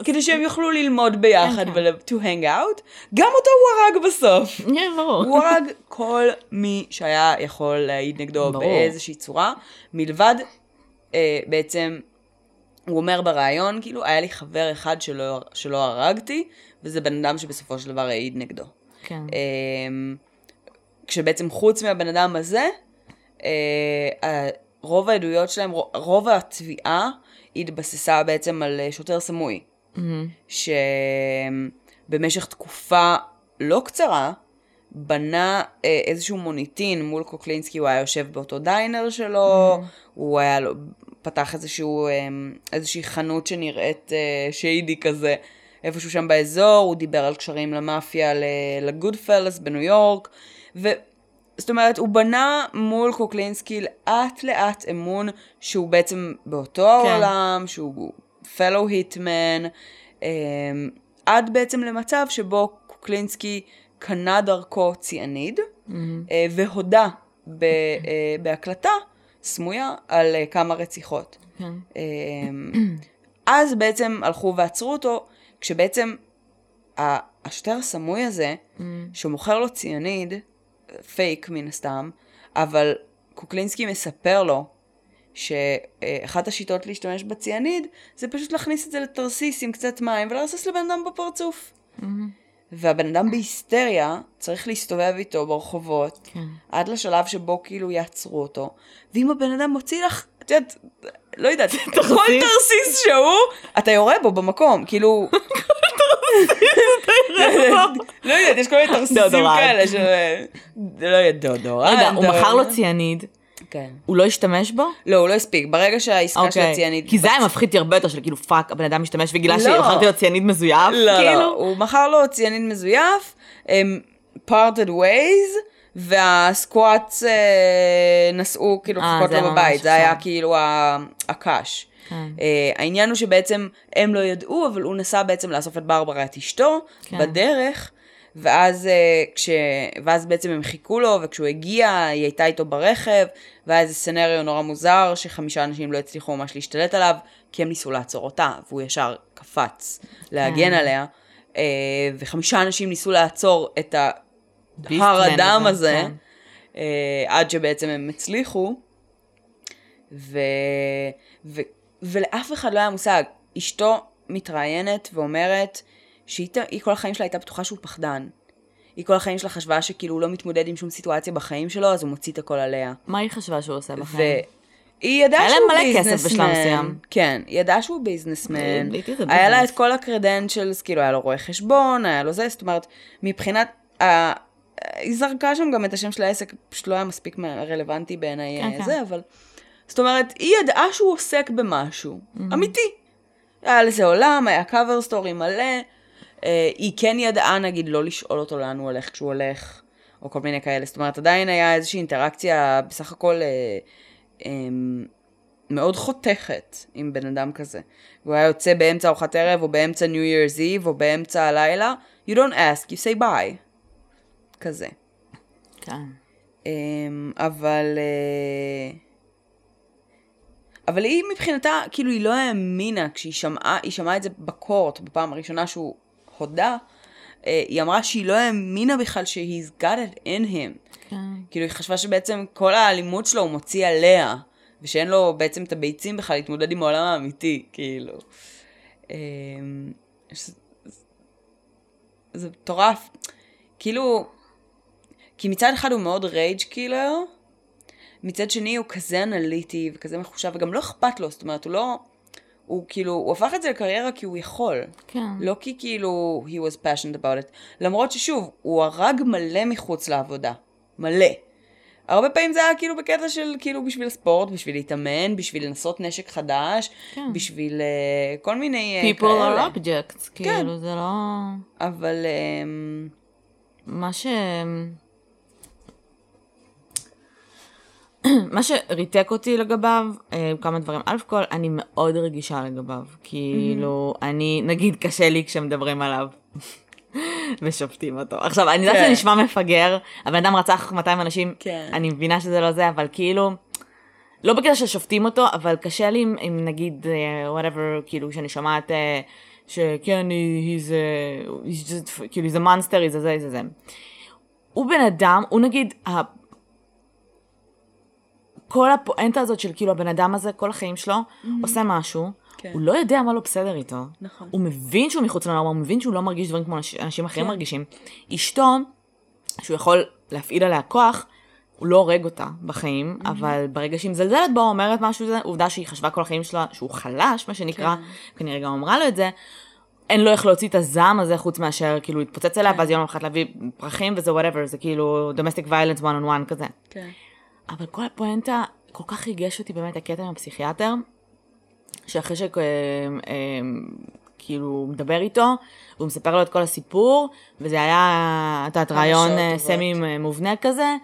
כדי שהם יוכלו ללמוד ביחד כן, ול- to hang out. גם אותו הוא הרג בסוף. כן, ברור. הוא הרג כל מי שהיה יכול להעיד נגדו. באיזושהי צורה, מלבד אה, בעצם, הוא אומר בריאיון, כאילו, היה לי חבר אחד שלא, שלא הרגתי, וזה בן אדם שבסופו של דבר העיד נגדו. כן. אה, כשבעצם חוץ מהבן אדם הזה, אה, רוב העדויות שלהם, רוב התביעה התבססה בעצם על אה, שוטר סמוי. שבמשך תקופה לא קצרה, בנה אה, איזשהו מוניטין מול קוקלינסקי, הוא היה יושב באותו דיינר שלו, mm. הוא היה, לו- פתח איזשהו, אה, איזושהי חנות שנראית אה, שיידי כזה, איפשהו שם באזור, הוא דיבר על קשרים למאפיה, לגוד פלס בניו יורק, ו... זאת אומרת, הוא בנה מול קוקלינסקי לאט לאט אמון שהוא בעצם באותו העולם, שהוא fellow hitman, um, עד בעצם למצב שבו קוקלינסקי קנה דרכו ציאניד, mm-hmm. uh, והודה ב, uh, בהקלטה סמויה על uh, כמה רציחות. כן. Um, אז בעצם הלכו ועצרו אותו, כשבעצם השוטר הסמוי הזה, mm. שמוכר לו ציאניד, פייק מן הסתם, אבל קוקלינסקי מספר לו שאחת השיטות להשתמש בציאניד זה פשוט להכניס את זה לתרסיס עם קצת מים ולרסס לבן אדם בפרצוף. והבן אדם בהיסטריה צריך להסתובב איתו ברחובות, כן. עד לשלב שבו כאילו יעצרו אותו, ואם הבן אדם מוציא לך, את יודעת, לא יודעת, כל תרסיס שהוא, אתה יורה בו במקום, כאילו... לא יודעת, יש כל מיני תרסיסים. כאלה של... לא יודעת, דאודורנט. רגע, הוא מכר לו ציאניד, כן. הוא לא השתמש בו? לא, הוא לא הספיק. ברגע שהעסקה של אוקיי. הציאניד... כי זה היה מפחיד אותי הרבה יותר של כאילו fuck, הבן אדם משתמש וגילה לא. שמכרתי לו ציאניד מזויף, לא, כאילו. לא, הוא מכר לו ציאניד מזויף, parted ways, והסקואטס אה, נסעו כאילו אה, לחכות זה לו בבית, זה היה עכשיו. כאילו ה- הקש. כן. אה, העניין הוא שבעצם הם לא ידעו, אבל הוא נסע בעצם לאסוף את ברברה, את אשתו, כן. בדרך, ואז, אה, כש... ואז בעצם הם חיכו לו, וכשהוא הגיע, היא הייתה איתו ברכב, והיה איזה סצנריו נורא מוזר, שחמישה אנשים לא הצליחו ממש להשתלט עליו, כי הם ניסו לעצור אותה, והוא ישר קפץ להגן כן. עליה, אה, וחמישה אנשים ניסו לעצור את הר ביסטמן הדם הזה, הזה, כן. אה, עד שבעצם הם הצליחו, ו... ו... ולאף אחד לא היה מושג. אשתו מתראיינת ואומרת שהיא היא כל החיים שלה הייתה בטוחה שהוא פחדן. היא כל החיים שלה חשבה שכאילו הוא לא מתמודד עם שום סיטואציה בחיים שלו, אז הוא מוציא את הכל עליה. מה היא חשבה שהוא עושה בחיים? והיא ידעה היה להם שהוא מלא כסף ביזנסמן. בשלב מסוים. כן, היא ידעה שהוא ביזנסמן. היה לה. את כל הקרדנצ'לס, כאילו היה לו רואה חשבון, היה לו זה, זאת אומרת, מבחינת... ה- היא זרקה שם גם את השם של העסק, פשוט לא היה מספיק רלוונטי בעיניי כן, אה, כן. זה, אבל... זאת אומרת, היא ידעה שהוא עוסק במשהו, אמיתי. היה לזה עולם, היה קאבר סטורי מלא. אה, היא כן ידעה, נגיד, לא לשאול אותו לאן הוא הולך כשהוא הולך, או כל מיני כאלה. זאת אומרת, עדיין היה איזושהי אינטראקציה בסך הכל אה, אה, מאוד חותכת עם בן אדם כזה. והוא היה יוצא באמצע ארוחת ערב, או באמצע New Year's Eve, או באמצע הלילה, you don't ask, you say bye. כזה. כן. אמ, אבל... אה, אבל היא מבחינתה, כאילו היא לא האמינה כשהיא שמעה, היא שמעה את זה בקורט בפעם הראשונה שהוא הודה, אה, היא אמרה שהיא לא האמינה בכלל ש-he's got it in him. כן. כאילו היא חשבה שבעצם כל האלימות שלו הוא מוציא עליה, ושאין לו בעצם את הביצים בכלל להתמודד עם העולם האמיתי, כאילו. אמ, זה מטורף. כאילו, כי מצד אחד הוא מאוד רייג' קילר, מצד שני הוא כזה אנליטי וכזה מחושב, וגם לא אכפת לו, זאת אומרת, הוא לא... הוא כאילו, הוא הפך את זה לקריירה כי הוא יכול. כן. לא כי כאילו he was passionate about it. למרות ששוב, הוא הרג מלא מחוץ לעבודה. מלא. הרבה פעמים זה היה כאילו בקטע של כאילו בשביל הספורט, בשביל להתאמן, בשביל לנסות נשק חדש, כן. בשביל אה, כל מיני אה, people כאלה. are objects, כאילו זה לא... אבל אמ, מה ש... מה שריתק אותי לגביו, אה, כמה דברים. א' כל, אני מאוד רגישה לגביו. כאילו, אני, נגיד, קשה לי כשמדברים עליו. ושופטים אותו. עכשיו, אני יודעת כן. שזה נשמע מפגר, הבן אדם רצח 200 אנשים, כן. אני מבינה שזה לא זה, אבל כאילו, לא בקטע ששופטים אותו, אבל קשה לי אם, נגיד, אה, whatever, כאילו, שאני שומעת אה, שכן, he- he's a, כאילו, he's a monster, he's a זה, he's a זה. הוא בן אדם, הוא נגיד, כל הפואנטה הזאת של כאילו הבן אדם הזה, כל החיים שלו, עושה משהו, כן. הוא לא יודע מה לא בסדר איתו. נכון. הוא מבין שהוא מחוץ לנורמה, הוא מבין שהוא לא מרגיש דברים כמו אנש- אנשים אחרים כן. מרגישים. אשתו, שהוא יכול להפעיל עליה כוח, הוא לא הורג אותה בחיים, אבל ברגע שהיא מזלזלת בו, אומרת משהו, זה עובדה שהיא חשבה כל החיים שלה שהוא חלש, מה שנקרא, כן. כנראה גם אמרה לו את זה. אין לו איך להוציא את הזעם הזה חוץ מאשר כאילו להתפוצץ אליה, כן. ואז יום אחד להביא פרחים וזה whatever, זה כאילו domestic violence one on one כזה. כן. אבל כל הפואנטה כל כך ריגש אותי באמת הקטע עם הפסיכיאטר, שאחרי שכאילו הוא מדבר איתו, הוא מספר לו את כל הסיפור, וזה היה, את יודעת, כמה רעיון אה. סמי אה, מובנה כזה,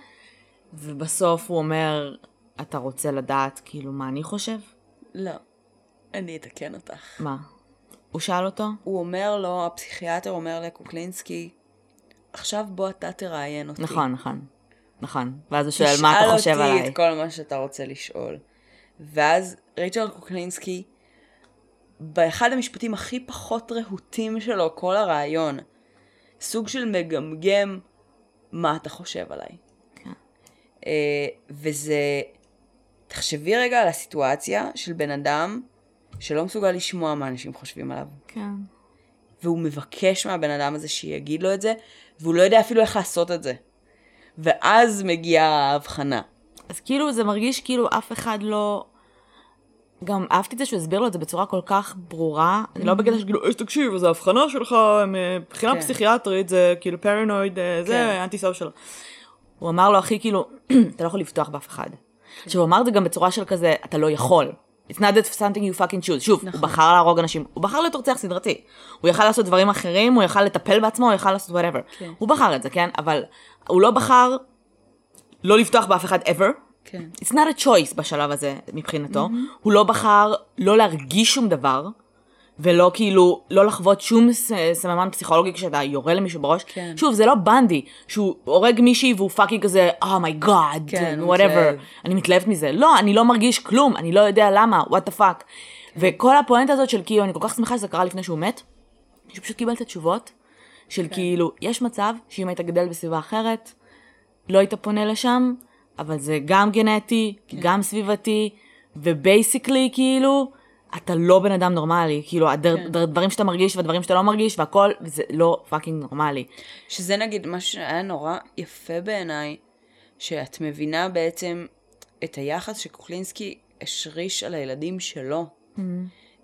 ובסוף הוא אומר, אתה רוצה לדעת כאילו מה אני חושב? לא. אני אתקן אותך. מה? הוא שאל אותו? הוא אומר לו, הפסיכיאטר אומר לקוקלינסקי, עכשיו בוא אתה תראיין אותי. נכון, נכון. נכון. ואז הוא שואל, מה אתה חושב תשאל עליי? אותי את כל מה שאתה רוצה לשאול. ואז ריצ'רד קוקלינסקי, באחד המשפטים הכי פחות רהוטים שלו, כל הרעיון, סוג של מגמגם מה אתה חושב עליי. כן. אה, וזה, תחשבי רגע על הסיטואציה של בן אדם שלא מסוגל לשמוע מה אנשים חושבים עליו. כן. והוא מבקש מהבן אדם הזה שיגיד לו את זה, והוא לא יודע אפילו איך לעשות את זה. ואז מגיעה ההבחנה. אז כאילו זה מרגיש כאילו אף אחד לא... גם אהבתי את זה שהוא הסביר לו את זה בצורה כל כך ברורה, אני לא בקטע שכאילו, "אה, תקשיב, אז ההבחנה שלך אה, מבחינה כן. פסיכיאטרית זה כאילו פרנויד, אה, כן. זה אנטי סושיאל. הוא אמר לו, אחי, כאילו, אתה לא יכול לבטוח באף אחד. עכשיו, הוא אמר את זה גם בצורה של כזה, אתה לא יכול. It's not that something you fucking choose. שוב, הוא בחר להרוג אנשים, הוא בחר להיות רוצח סדרתי. הוא יכל לעשות דברים אחרים, הוא יכל לטפל בעצמו, הוא יכל לעשות whatever. כן. הוא בחר את זה, כן? אבל הוא לא בחר לא לפתוח באף אחד ever. כן. It's not a choice בשלב הזה מבחינתו. הוא לא בחר לא להרגיש שום דבר, ולא כאילו, לא לחוות שום סממן פסיכולוגי כשאתה יורה למישהו בראש. כן. שוב, זה לא בנדי, שהוא הורג מישהי והוא fucking כזה, oh my God, כן, הוא whatever, מתלהב. אני מתלהבת מזה. לא, אני לא מרגיש כלום, אני לא יודע למה, what the fuck. וכל הפואנטה הזאת של כאילו, אני כל כך שמחה שזה קרה לפני שהוא מת, שהוא פשוט קיבל את התשובות, של כאילו, יש מצב שאם היית גדל בסביבה אחרת, לא היית פונה לשם, אבל זה גם גנטי, גם סביבתי, ו basically כאילו, אתה לא בן אדם נורמלי, כאילו, הדר- דר- דברים שאתה מרגיש והדברים שאתה לא מרגיש והכל, זה לא fucking נורמלי. שזה נגיד משהו שהיה נורא יפה בעיניי, שאת מבינה בעצם את היחס שקוקלינסקי השריש על הילדים שלו. Mm-hmm.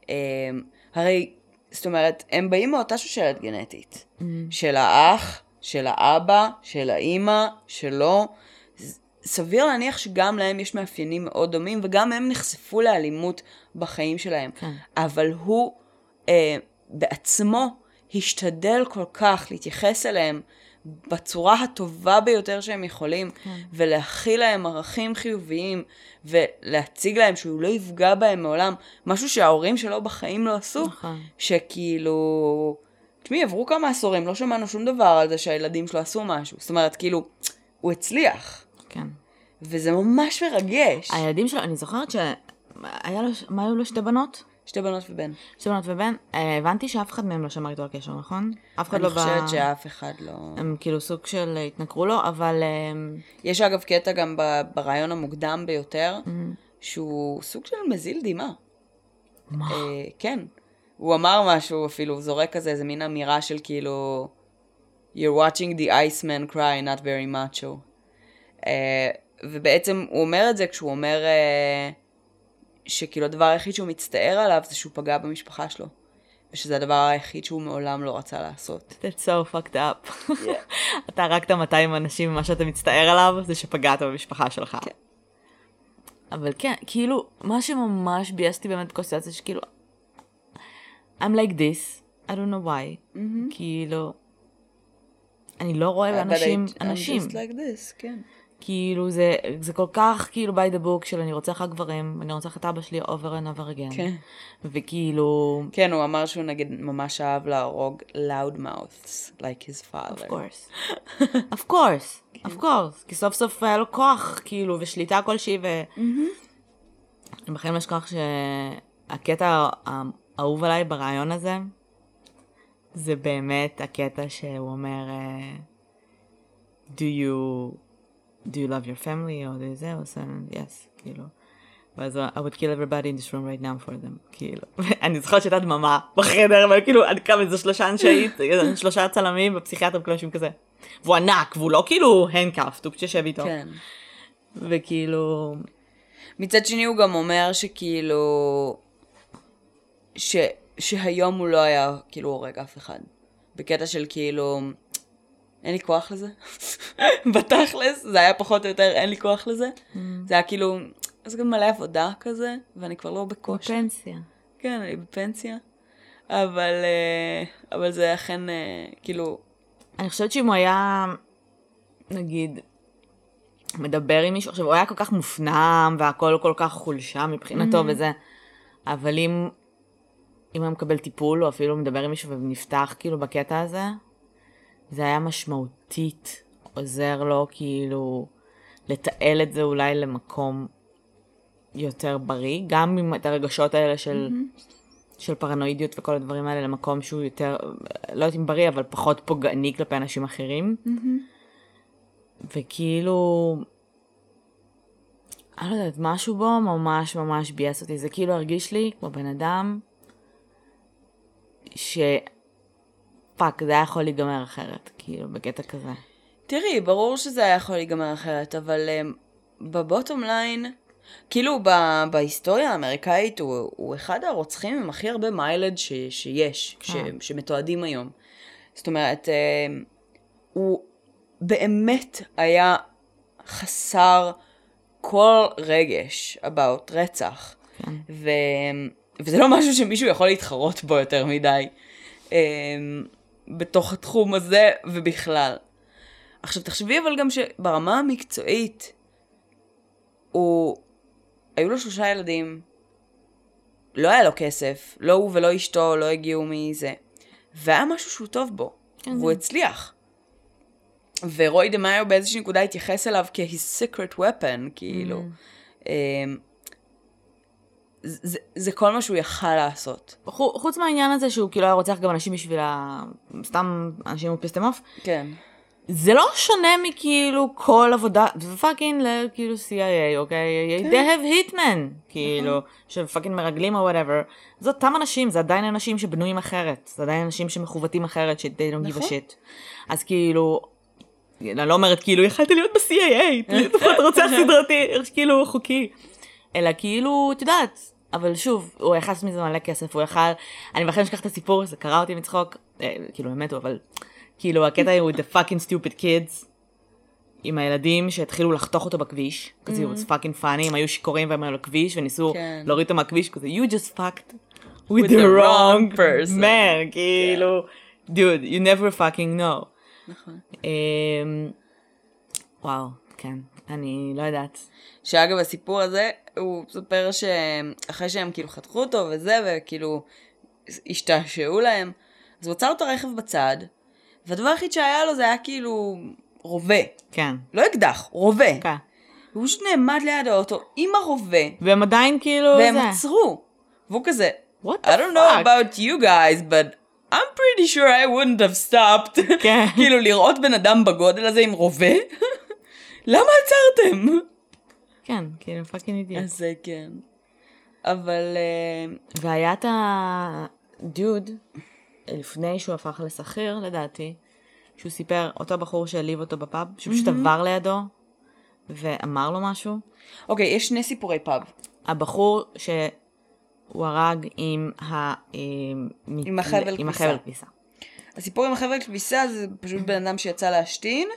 אמ, הרי, זאת אומרת, הם באים מאותה שושלת גנטית. של האח, של האבא, של האימא, שלו. סביר להניח שגם להם יש מאפיינים מאוד דומים, וגם הם נחשפו לאלימות בחיים שלהם. כן. אבל הוא אה, בעצמו השתדל כל כך להתייחס אליהם בצורה הטובה ביותר שהם יכולים, כן. ולהכיל להם ערכים חיוביים, ולהציג להם שהוא לא יפגע בהם מעולם, משהו שההורים שלו בחיים לא עשו, נכון. שכאילו, תשמעי, עברו כמה עשורים, לא שמענו שום דבר על זה שהילדים שלו עשו משהו, זאת אומרת, כאילו, הוא הצליח, כן. וזה ממש מרגש. הילדים שלו, אני זוכרת שהיה לו, מה היו לו שתי בנות? שתי בנות ובן. שתי בנות ובן, אה, הבנתי שאף אחד מהם לא שמר איתו על קשר, נכון? אף אחד אני לא חושבת שאף אחד לא... הם כאילו סוג של התנכרו לו, אבל... אה, יש אגב קטע גם ברעיון המוקדם ביותר, Mm. שהוא סוג של מזיל דמעה. מה? אה, כן. הוא אמר משהו אפילו, הוא זורק כזה איזה מין אמירה של כאילו... You're watching the Iceman cry, not very macho. ובעצם הוא אומר את זה כשהוא אומר אה, שכאילו הדבר היחיד שהוא מצטער עליו זה שהוא פגע במשפחה שלו. ושזה הדבר היחיד שהוא מעולם לא רצה לעשות. That's so fucked up. אתה הרגת 200 אנשים, ומה שאתה מצטער עליו זה שפגעת במשפחה שלך. כן. אבל כן, כאילו, מה שממש ביאס אותי באמת בקונסטלציה, שכאילו, I'm like this, I don't know why. כאילו, אני לא רואה I- אנשים. I'm just like this, כן. כאילו, זה, זה כל כך כאילו by the book של אני רוצח רק גברים, אני רוצח את אבא שלי over and over again. כן. וכאילו, כן, הוא אמר שהוא נגיד ממש אהב להרוג loud mouths, like his father. of course. of course, of course. כי סוף סוף היה לו כוח, כאילו, ושליטה כלשהי, ו... אני בכלל לא אשכח שהקטע האהוב עליי ברעיון הזה, זה באמת הקטע שהוא אומר, אה, do you, do you love your family, או do זה, או זה, yes, כאילו. ואז I would kill everybody in this room right now for them, כאילו. אני זוכרת שהייתה דממה בחדר, אבל כאילו, עד כמה זה שלושה אנשי, שלושה צלמים ופסיכיאטרים כאילו אנשים כזה. והוא ענק, והוא לא כאילו הנקאפט, הוא פשוט יושב איתו. כן. וכאילו, מצד שני הוא גם אומר שכאילו, ש, שהיום הוא לא היה כאילו הורג אף אחד. בקטע של כאילו, אין לי כוח לזה. בתכלס, זה היה פחות או יותר אין לי כוח לזה. זה היה כאילו, זה גם מלא עבודה כזה, ואני כבר לא בכושר. פנסיה. כן, אני בפנסיה. אבל, אה, אבל זה אכן, אה, כאילו, אני חושבת שאם הוא היה, נגיד, מדבר עם מישהו, עכשיו הוא היה כל כך מופנם והכל כל כך חולשה מבחינתו Mm-hmm. וזה, אבל אם, אם הוא היה מקבל טיפול או אפילו מדבר עם מישהו ונפתח כאילו בקטע הזה, זה היה משמעותית עוזר לו כאילו לתעל את זה אולי למקום יותר בריא, גם עם את הרגשות האלה של... של פרנואידיות וכל הדברים האלה למקום שהוא יותר, לא יודעת אם בריא, אבל פחות פוגעני כלפי אנשים אחרים. וכאילו, אני לא יודעת, משהו בו ממש ממש ביאס אותי. זה כאילו הרגיש לי כמו בן אדם ש... fuck, זה היה יכול להיגמר אחרת, כאילו, בקטע כזה. תראי, ברור שזה היה יכול להיגמר אחרת, אבל um, בבוטום ליין, כאילו ב- בהיסטוריה האמריקאית הוא, הוא אחד הרוצחים עם הכי הרבה מיילד ש- שיש, ש- כן. שמתועדים היום. זאת אומרת, um, הוא באמת היה חסר כל רגש about רצח. כן. ו... וזה לא משהו שמישהו יכול להתחרות בו יותר מדי. בתוך התחום הזה ובכלל. עכשיו תחשבי אבל גם שברמה המקצועית, הוא... היו לו שלושה ילדים, לא היה לו כסף, לא הוא ולא אשתו לא הגיעו מזה, והיה משהו שהוא טוב בו, כן, והוא הצליח. ורוי דה מאיו באיזושהי נקודה התייחס אליו כ-his secret weapon, כאילו. Mm. זה, זה- כל מה שהוא יכל לעשות. חו- חוץ מהעניין הזה שהוא כאילו היה רוצח גם אנשים בשביל ה... סתם אנשים הוא pissed off, כן. זה לא שונה מכאילו כל עבודה, זה fucking כאילו CIA, אוקיי? כן. They have hitmen, כאילו, ש fucking מרגלים או whatever. זה אותם אנשים, זה עדיין אנשים שבנויים אחרת, זה עדיין אנשים שמחווטים אחרת, ש- they don't give a נכון. shit. אז כאילו, אני לא אומרת כאילו, יכלתי להיות ב-CIA, לפחות רוצח סדרתי, כאילו חוקי. אלא כאילו, את יודעת, אבל שוב, הוא יכל לעשות מזה מלא כסף, הוא יכל, אני בכלל אשכח את הסיפור, זה קרה אותי מצחוק, אה, כאילו, הם מתו, אבל כאילו, הקטע הוא the fucking stupid kids, עם הילדים שהתחילו לחתוך אותו בכביש, כזה, it was fucking funny, הם היו שיכורים והם היו על הכביש, וניסו כן. להוריד אותו מהכביש, כזה, you just fucked with, With the, the wrong person." man, כאילו, dude, you never fucking know. נכון. אמ, וואו, כן, אני לא יודעת. שאגב, הסיפור הזה, הוא מספר שאחרי שהם כאילו חתכו אותו וזה, וכאילו השתעשעו להם, אז הוא עצר את הרכב בצד, והדבר היחיד שהיה לו זה היה כאילו רובה. כן, לא אקדח, רובה. כן. והוא פשוט נעמד ליד האוטו עם הרובה, והם עדיין כאילו, והם זה. עצרו. והוא כזה, What the I don't know fuck? about you guys, but I'm pretty sure I wouldn't have stopped. כן. כאילו לראות בן אדם בגודל הזה עם רובה? למה עצרתם? כן, כאילו fucking אידיוט. אז זה כן. אבל אה, והיה את הדוד, לפני שהוא הפך לשכיר, לדעתי, שהוא סיפר, אותו בחור שהעליב אותו בפאב, שפשוט עבר לידו, ואמר לו משהו. אוקיי, יש שני סיפורי פאב. הבחור שהוא הוא הרג עם ה... אה, עם עם. החבל כביסה. הסיפור עם החבל כביסה זה פשוט בן אדם שיצא להשתין,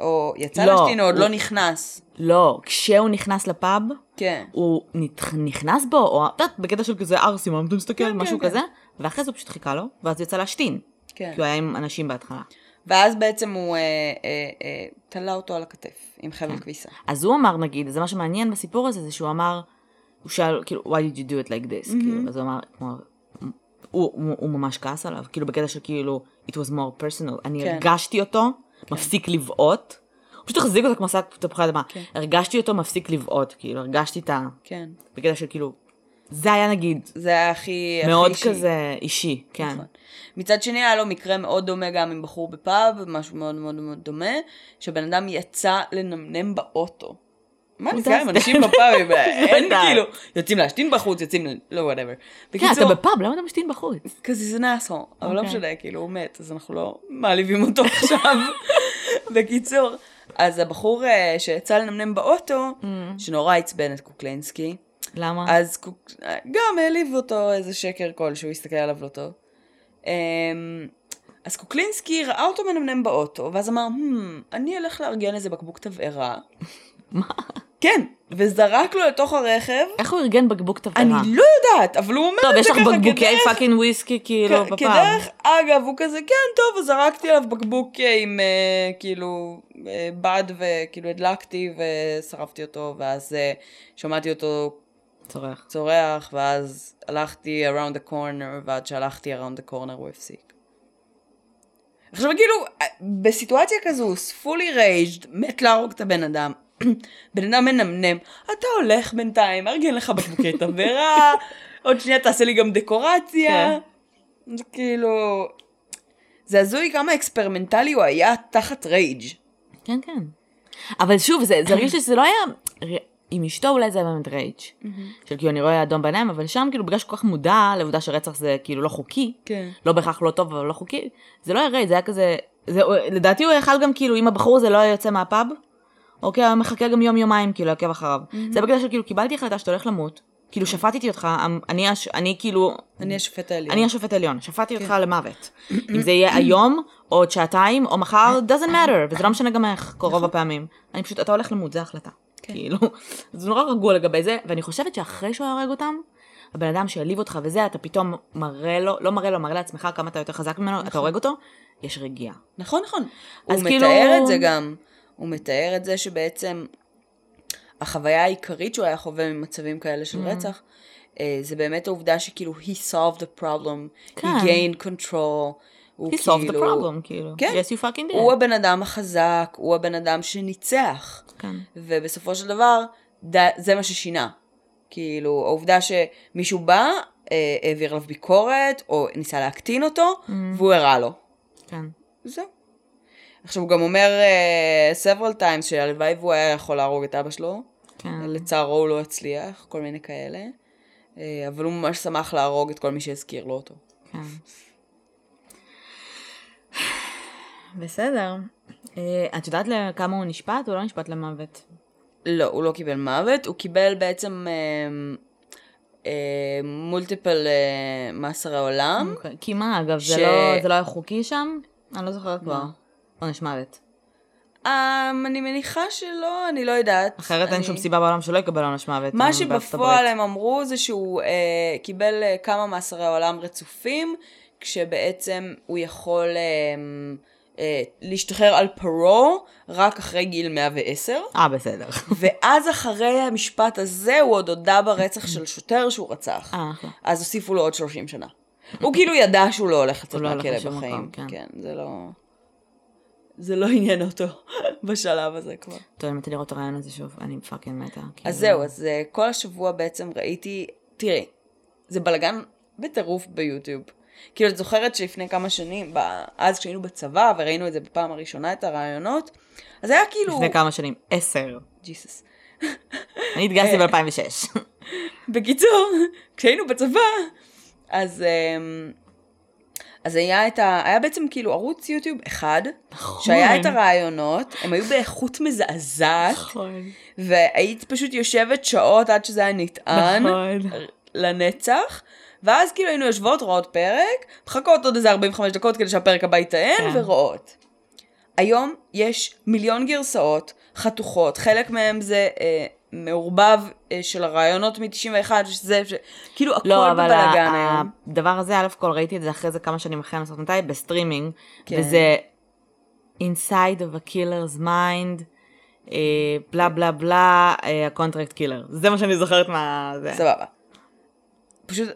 או יצא לא, להשתין או עוד הוא- לא נכנס. לא, כשהוא נכנס לפאב, כן. הוא נת- נכנס בו, או את יודעת, בקטע של כזה ארסי, מה אתה מסתכל, כן, משהו כן. כזה, ואחרי זה הוא פשוט חיכה לו, ואז יצא להשתין. כן. כי הוא היה עם אנשים בהתחלה. ואז בעצם הוא אה, אה, אה, תלה אותו על הכתף עם חבל כביסה. אז הוא אמר, נגיד, זה מה שמעניין בסיפור הזה, זה שהוא אמר, הוא שאל, כאילו, why did you do it like this? כאילו, אז הוא אמר, כמו, הוא, הוא, הוא ממש כעס עליו, כאילו, בקטע של כאילו, it was more personal. אני כן. הרגשתי אותו, מפסיק לבעוט. הוא פשוט החזיק אותו כמו שק תפוחי אדמה. כן. הרגשתי אותו מפסיק לבעוט, כאילו, הרגשתי את ה... כן. בקטע של כאילו, זה היה נגיד, זה היה הכי... הכי מאוד אישי. כזה אישי, כן. נכון. מצד שני היה לו מקרה מאוד דומה גם עם בחור בפאב, משהו מאוד מאוד מאוד דומה, שבן אדם יצא לנמנם באוטו. מה נסגר עם אנשים בפאבים? אין. כאילו, יוצאים להשתין בחוץ, יוצאים, ל- לא whatever. כן, אתה בפאב, למה אתה משתין בחוץ? כזה זה nasty, אבל לא אוקיי. משנה, כאילו הוא מת, אז אנחנו לא מעליבים אותו עכשיו. בקיצור, אז הבחור אה, שיצא לנמנם באוטו, Mm. שנורא עצבן את קוקלינסקי, למה? אז קוק... גם העליב אותו איזה שקר כלשהו, הסתכל עליו לא טוב. אמ, אז קוקלינסקי ראה אותו מנמנם באוטו, ואז אמר, hmm, אני אלך לארגן איזה בקבוק תבערה. מה? כן, וזרק לו לתוך הרכב. איך הוא ארגן בקבוק תבערה? אני לא יודעת, אבל הוא אומר טוב, את יש זה לך ככה בקבוקי כדרך- fucking וויסקי כאילו בפאב. כדרך אגב, הוא כזה, כן, טוב, אז זרקתי עליו בקבוק אה, עם אה, כאילו אה, בד וכאילו הדלקתי ושרפתי אותו, ואז אה, שמעתי אותו צורח. צורח, ואז הלכתי around the corner, ועד שהלכתי around the corner הוא הפסיק. עכשיו כאילו, בסיטואציה כזו, fully raged, מת להרוג את הבן אדם. בן אדם מנמנם, אתה הולך בינתיים, ארגן לך בקבוקי תבערה, עוד שנייה תעשה לי גם דקורציה. זה כאילו... זה הזוי כמה אקספרימנטלי הוא היה תחת rage. כן, כן. אבל שוב, זה זה הרגיש שזה לא היה... עם אשתו אולי זה היה באמת rage. של כאילו אני רואה אדום בעיניים, אבל שם כאילו בגלל שהוא כל כך מודע לעובדה שרצח זה כאילו לא חוקי, כן. לא בהכרח לא טוב אבל לא חוקי, זה לא היה רייג', זה היה כזה... זה, לדעתי הוא יכל גם כאילו, אם הבחור הזה לא היה יוצא מהפאב, אוקיי, היה מחכה גם יום יומיים כאילו לעקב אחריו. זה בגלל שכאילו קיבלתי החלטה שאתה הולך למות, כאילו שפטתי אותך, אני, הש- אני כאילו, אני השופט העליון. אני השופט העליון, שפטתי אותך למוות. אם זה יהיה היום, או עוד שעתיים, או מחר, doesn't matter, וזה לא משנה גם איך, רוב הפעמים. אני פשוט, אתה הולך למות, זה ההחלטה. כאילו, זה נורא רגוע לגבי זה, ואני חושבת שאחרי שהוא הרג אותם, הבן אדם שהעליב אותך וזה, אתה פתאום מראה לו, לא מראה לו, מראה לעצמך כמה אתה יותר חזק ממנו, אתה הורג אותו, יש רגיעה. נכון, נכון. הוא אז מתאר כאילו- את זה גם. הוא מתאר את זה שבעצם החוויה העיקרית שהוא היה חווה ממצבים כאלה של רצח, אה, זה באמת העובדה שכאילו he solved the problem, כן. he gained control. הוא He solved the כאילו- problem, כאילו. כן. Yes, you fucking did. הוא הבן אדם החזק, הוא הבן אדם שניצח. כן. ובסופו של דבר, ד- זה מה ששינה. כאילו, העובדה שמישהו בא, אה, העביר עליו ביקורת, או ניסה להקטין אותו, והוא הראה לו. כן. זהו. עכשיו, הוא גם אומר uh, several times שהלוואי והוא היה יכול להרוג את אבא שלו. כן. לצערו הוא לא הצליח, כל מיני כאלה. Uh, אבל הוא ממש שמח להרוג את כל מי שהזכיר לו אותו. כן. בסדר. אה, את יודעת לכמה הוא נשפט? הוא לא נשפט למוות. לא, הוא לא קיבל מוות, הוא קיבל בעצם מולטיפל מאסרי עולם. אוקיי. כי מה, אגב, זה ש- לא- זה לא היה חוקי שם? אני לא זוכרת כבר. עונש מוות. Um, אני מניחה שלא, אני לא יודעת. אחרת אין אני- שום סיבה בעולם שלא יקבל עונש מוות. מה שבפועל. הם אמרו זה שהוא אה, קיבל אה, כמה מאסרי עולם רצופים, כשבעצם הוא יכול אה, אה, להשתחרר על parole רק אחרי גיל 110, אה, בסדר. ואז אחרי המשפט הזה הוא עוד הודה ברצח של שוטר שהוא רצח. אה, אחלה. אז הוסיפו לו עוד 30 שנה. הוא כאילו ידע שהוא לא הולך לצאת לא מהכלא בחיים. כן. כן, זה לא... זה לא עניין אותו בשלב הזה כבר. טוב, אני מתה לראות את הריאיון הזה שוב, אני fucking מתה. אז כאילו. זהו, אז אה, כל השבוע בעצם ראיתי, תראי, זה בלאגן בטירוף ביוטיוב. כאילו, את זוכרת שלפני כמה שנים, אז כשהיינו בצבא וראינו את זה בפעם הראשונה, את הרעיונות, אז היה כאילו... לפני כמה שנים? עשר. ג'יסוס. אני התגייסתי ב-2006. בקיצור, כשהיינו בצבא, אז... אז היה את ה... היה בעצם כאילו ערוץ יוטיוב אחד, נכון. שהיה את הרעיונות, הם היו באיכות מזעזעת, נכון. והיית פשוט יושבת שעות עד שזה היה נטען, נכון. לנצח, ואז כאילו היינו יושבות, רואות פרק, מחכות עוד איזה 45 דקות כדי שהפרק הבא יטען, כן. ורואות. היום יש מיליון גרסאות חתוכות, חלק מהם זה אה, מעורבב אה, של הראיונות מ-91, שזה, ש... כאילו הכל לא, אבל בבלאגן היום. הדבר הזה, א' כל ראיתי את זה אחרי זה כמה שנים אחרי לעשות מתי, בסטרימינג, כן. וזה inside of a killer's mind, אה, בלה בלה בלה, ה contract killer. זה מה שאני זוכרת מה... זה. סבבה. פשוט,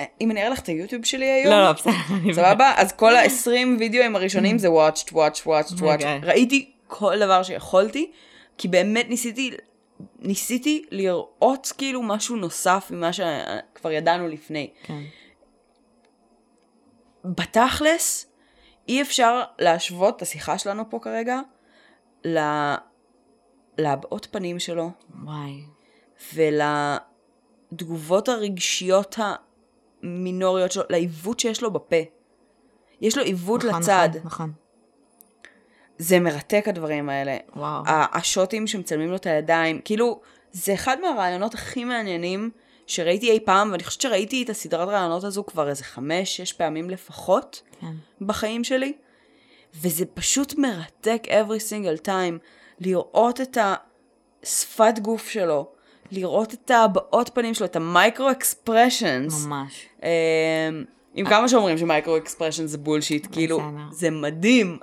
אה, אם אני אראה לך את היוטיוב שלי היום, לא, לא, בסדר. סבבה? אז כל ה-20 וידאוים הראשונים זה watched, watched, watched, watched. אוקיי. ראיתי כל דבר שיכולתי, כי באמת ניסיתי, ניסיתי לראות כאילו משהו נוסף ממה שכבר ידענו לפני. כן. בתכלס, אי אפשר להשוות את השיחה שלנו פה כרגע ל... להבעות פנים שלו וואי. ולתגובות הרגשיות המינוריות שלו, לעיוות שיש לו בפה. יש לו עיוות נכון, לצד. נכון, נכון. זה מרתק הדברים האלה. וואו. השוטים שמצלמים לו את הידיים, כאילו, זה אחד מהרעיונות הכי מעניינים שראיתי אי פעם, ואני חושבת שראיתי את הסדרת ראיונות הזו כבר איזה חמש, שש פעמים לפחות כן. בחיים שלי, וזה פשוט מרתק every single time, לראות את השפת גוף שלו, לראות את הבעות פנים שלו, את ה micro expressions. ממש. אמ, עם כמה שאומרים ש micro expression זה bullshit, כאילו. זה מדהים.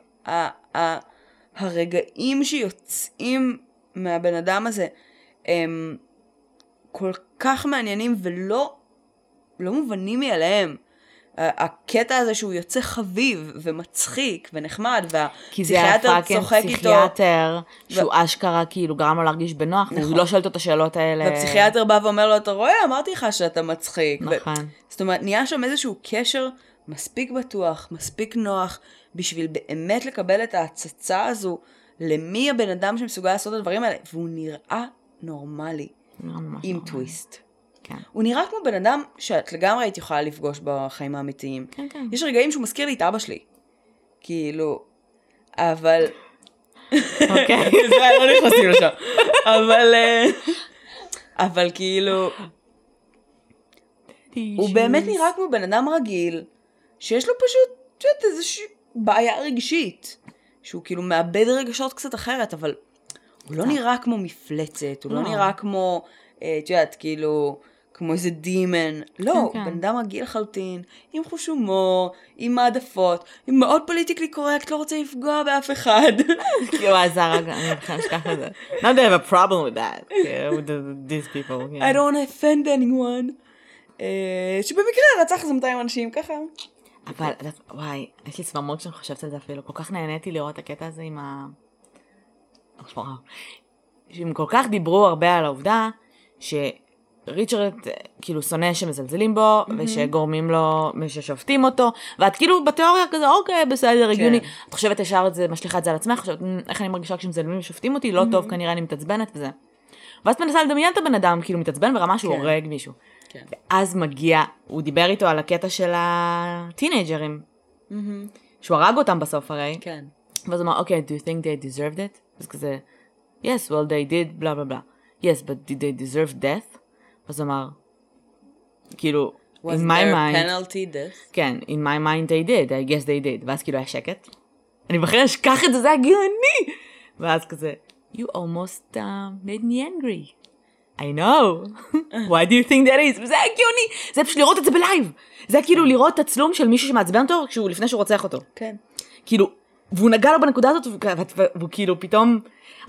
הרגעים שיוצאים מהבן אדם הזה הם כל כך מעניינים ולא לא מובנים מאליהם. הקטע הזה שהוא יוצא חביב ומצחיק ונחמד, כי זה והפסיכיאטר הפאקינג צוחק איתו, פסיכיאטר, שהוא אשכרה כאילו גרם לו להרגיש בנוח, והוא נכון. לא שואל אותו את השאלות האלה. והפסיכיאטר בא ואומר לו, אתה רואה, אמרתי לך שאתה מצחיק. ו- נכון. זאת אומרת, נהיה שם איזשהו קשר מספיק בטוח, מספיק נוח, בשביל באמת לקבל את ההצצה הזו למי הבן אדם שמסוגל לעשות את הדברים האלה, והוא נראה נורמלי, ממש עם. טוויסט. כן. הוא נראה כמו בן אדם שאת לגמרי היית יכולה לפגוש בחיים האמיתיים. כן, כן. יש רגעים שהוא מזכיר לי את אבא שלי. כאילו, אבל... אוקיי. זה לא נכנסים לשם. אבל... אה, אבל כאילו... הוא באמת נראה כמו בן אדם רגיל, שיש לו פשוט, את יודעת, איזושהי בעיה רגשית. שהוא כאילו מאבד רגשות קצת אחרת, אבל הוא לא נראה כמו מפלצת, הוא לא לא. נראה כמו, אה, את יודעת, כאילו, כמו איזה דימן. לא, הוא כן. בן אדם רגיל לחלוטין, עם חוש הומור, עם העדפות, עם מאוד פוליטיקלי קורקט, לא רוצה לפגוע באף אחד. כאילו, אז זה הרגע, אני בכלל אשכח את זה. Not that I have a problem with that, with the- these people. I don't want to offend anyone. אה, שבמקרה רצח איזה 200 אנשים, ככה. אבל, וואי, יש לי צמרמורת כשאני חושבת על זה אפילו. כל כך נהניתי לראות את הקטע הזה עם ה... שהם כל כך דיברו הרבה על העובדה שריצ'רד כאילו שונא שמזלזלים בו, ושגורמים לו, ששופטים אותו, ואת כאילו בתיאוריה כזה, אוקיי, בסדר, הגיוני. את חושבת ישר את זה, משליכה את זה על עצמך, חושבת, "מ, איך אני מרגישה כשמזלמים ושופטים אותי, לא טוב, כנראה אני מתעצבנת וזה. ואז את מנסה לדמיין את הבן אדם, כאילו מתעצבן ברמה שהוא כן. הורג מישהו. כן. ואז מגיע, הוא דיבר איתו על הקטע של הטינג'רים, שהוא הרג אותם בסוף הרי, כן. ואז הוא אמר, אוקיי, do you think they deserved it? אז כזה, yes, well they did, בלה בלה בלה. yes, but did they deserve death? אז הוא אמר, כאילו, Was in my there mind, penalty this? כן, in my mind they did, I guess they did, ואז כאילו היה שקט. אני בכלל אשכח את זה, זה היה גאוני! ואז כזה, you almost uh, made me angry. I know. Why do you think that is? וזה היה גאוני! זה פשוט לראות את זה בלייב. זה כאילו לראות תצלום של מישהו שמעצבן אותו כשהוא לפני שהוא רוצח אותו. כן. כאילו, והוא נגע לו בנקודה הזאת, והוא כאילו פתאום,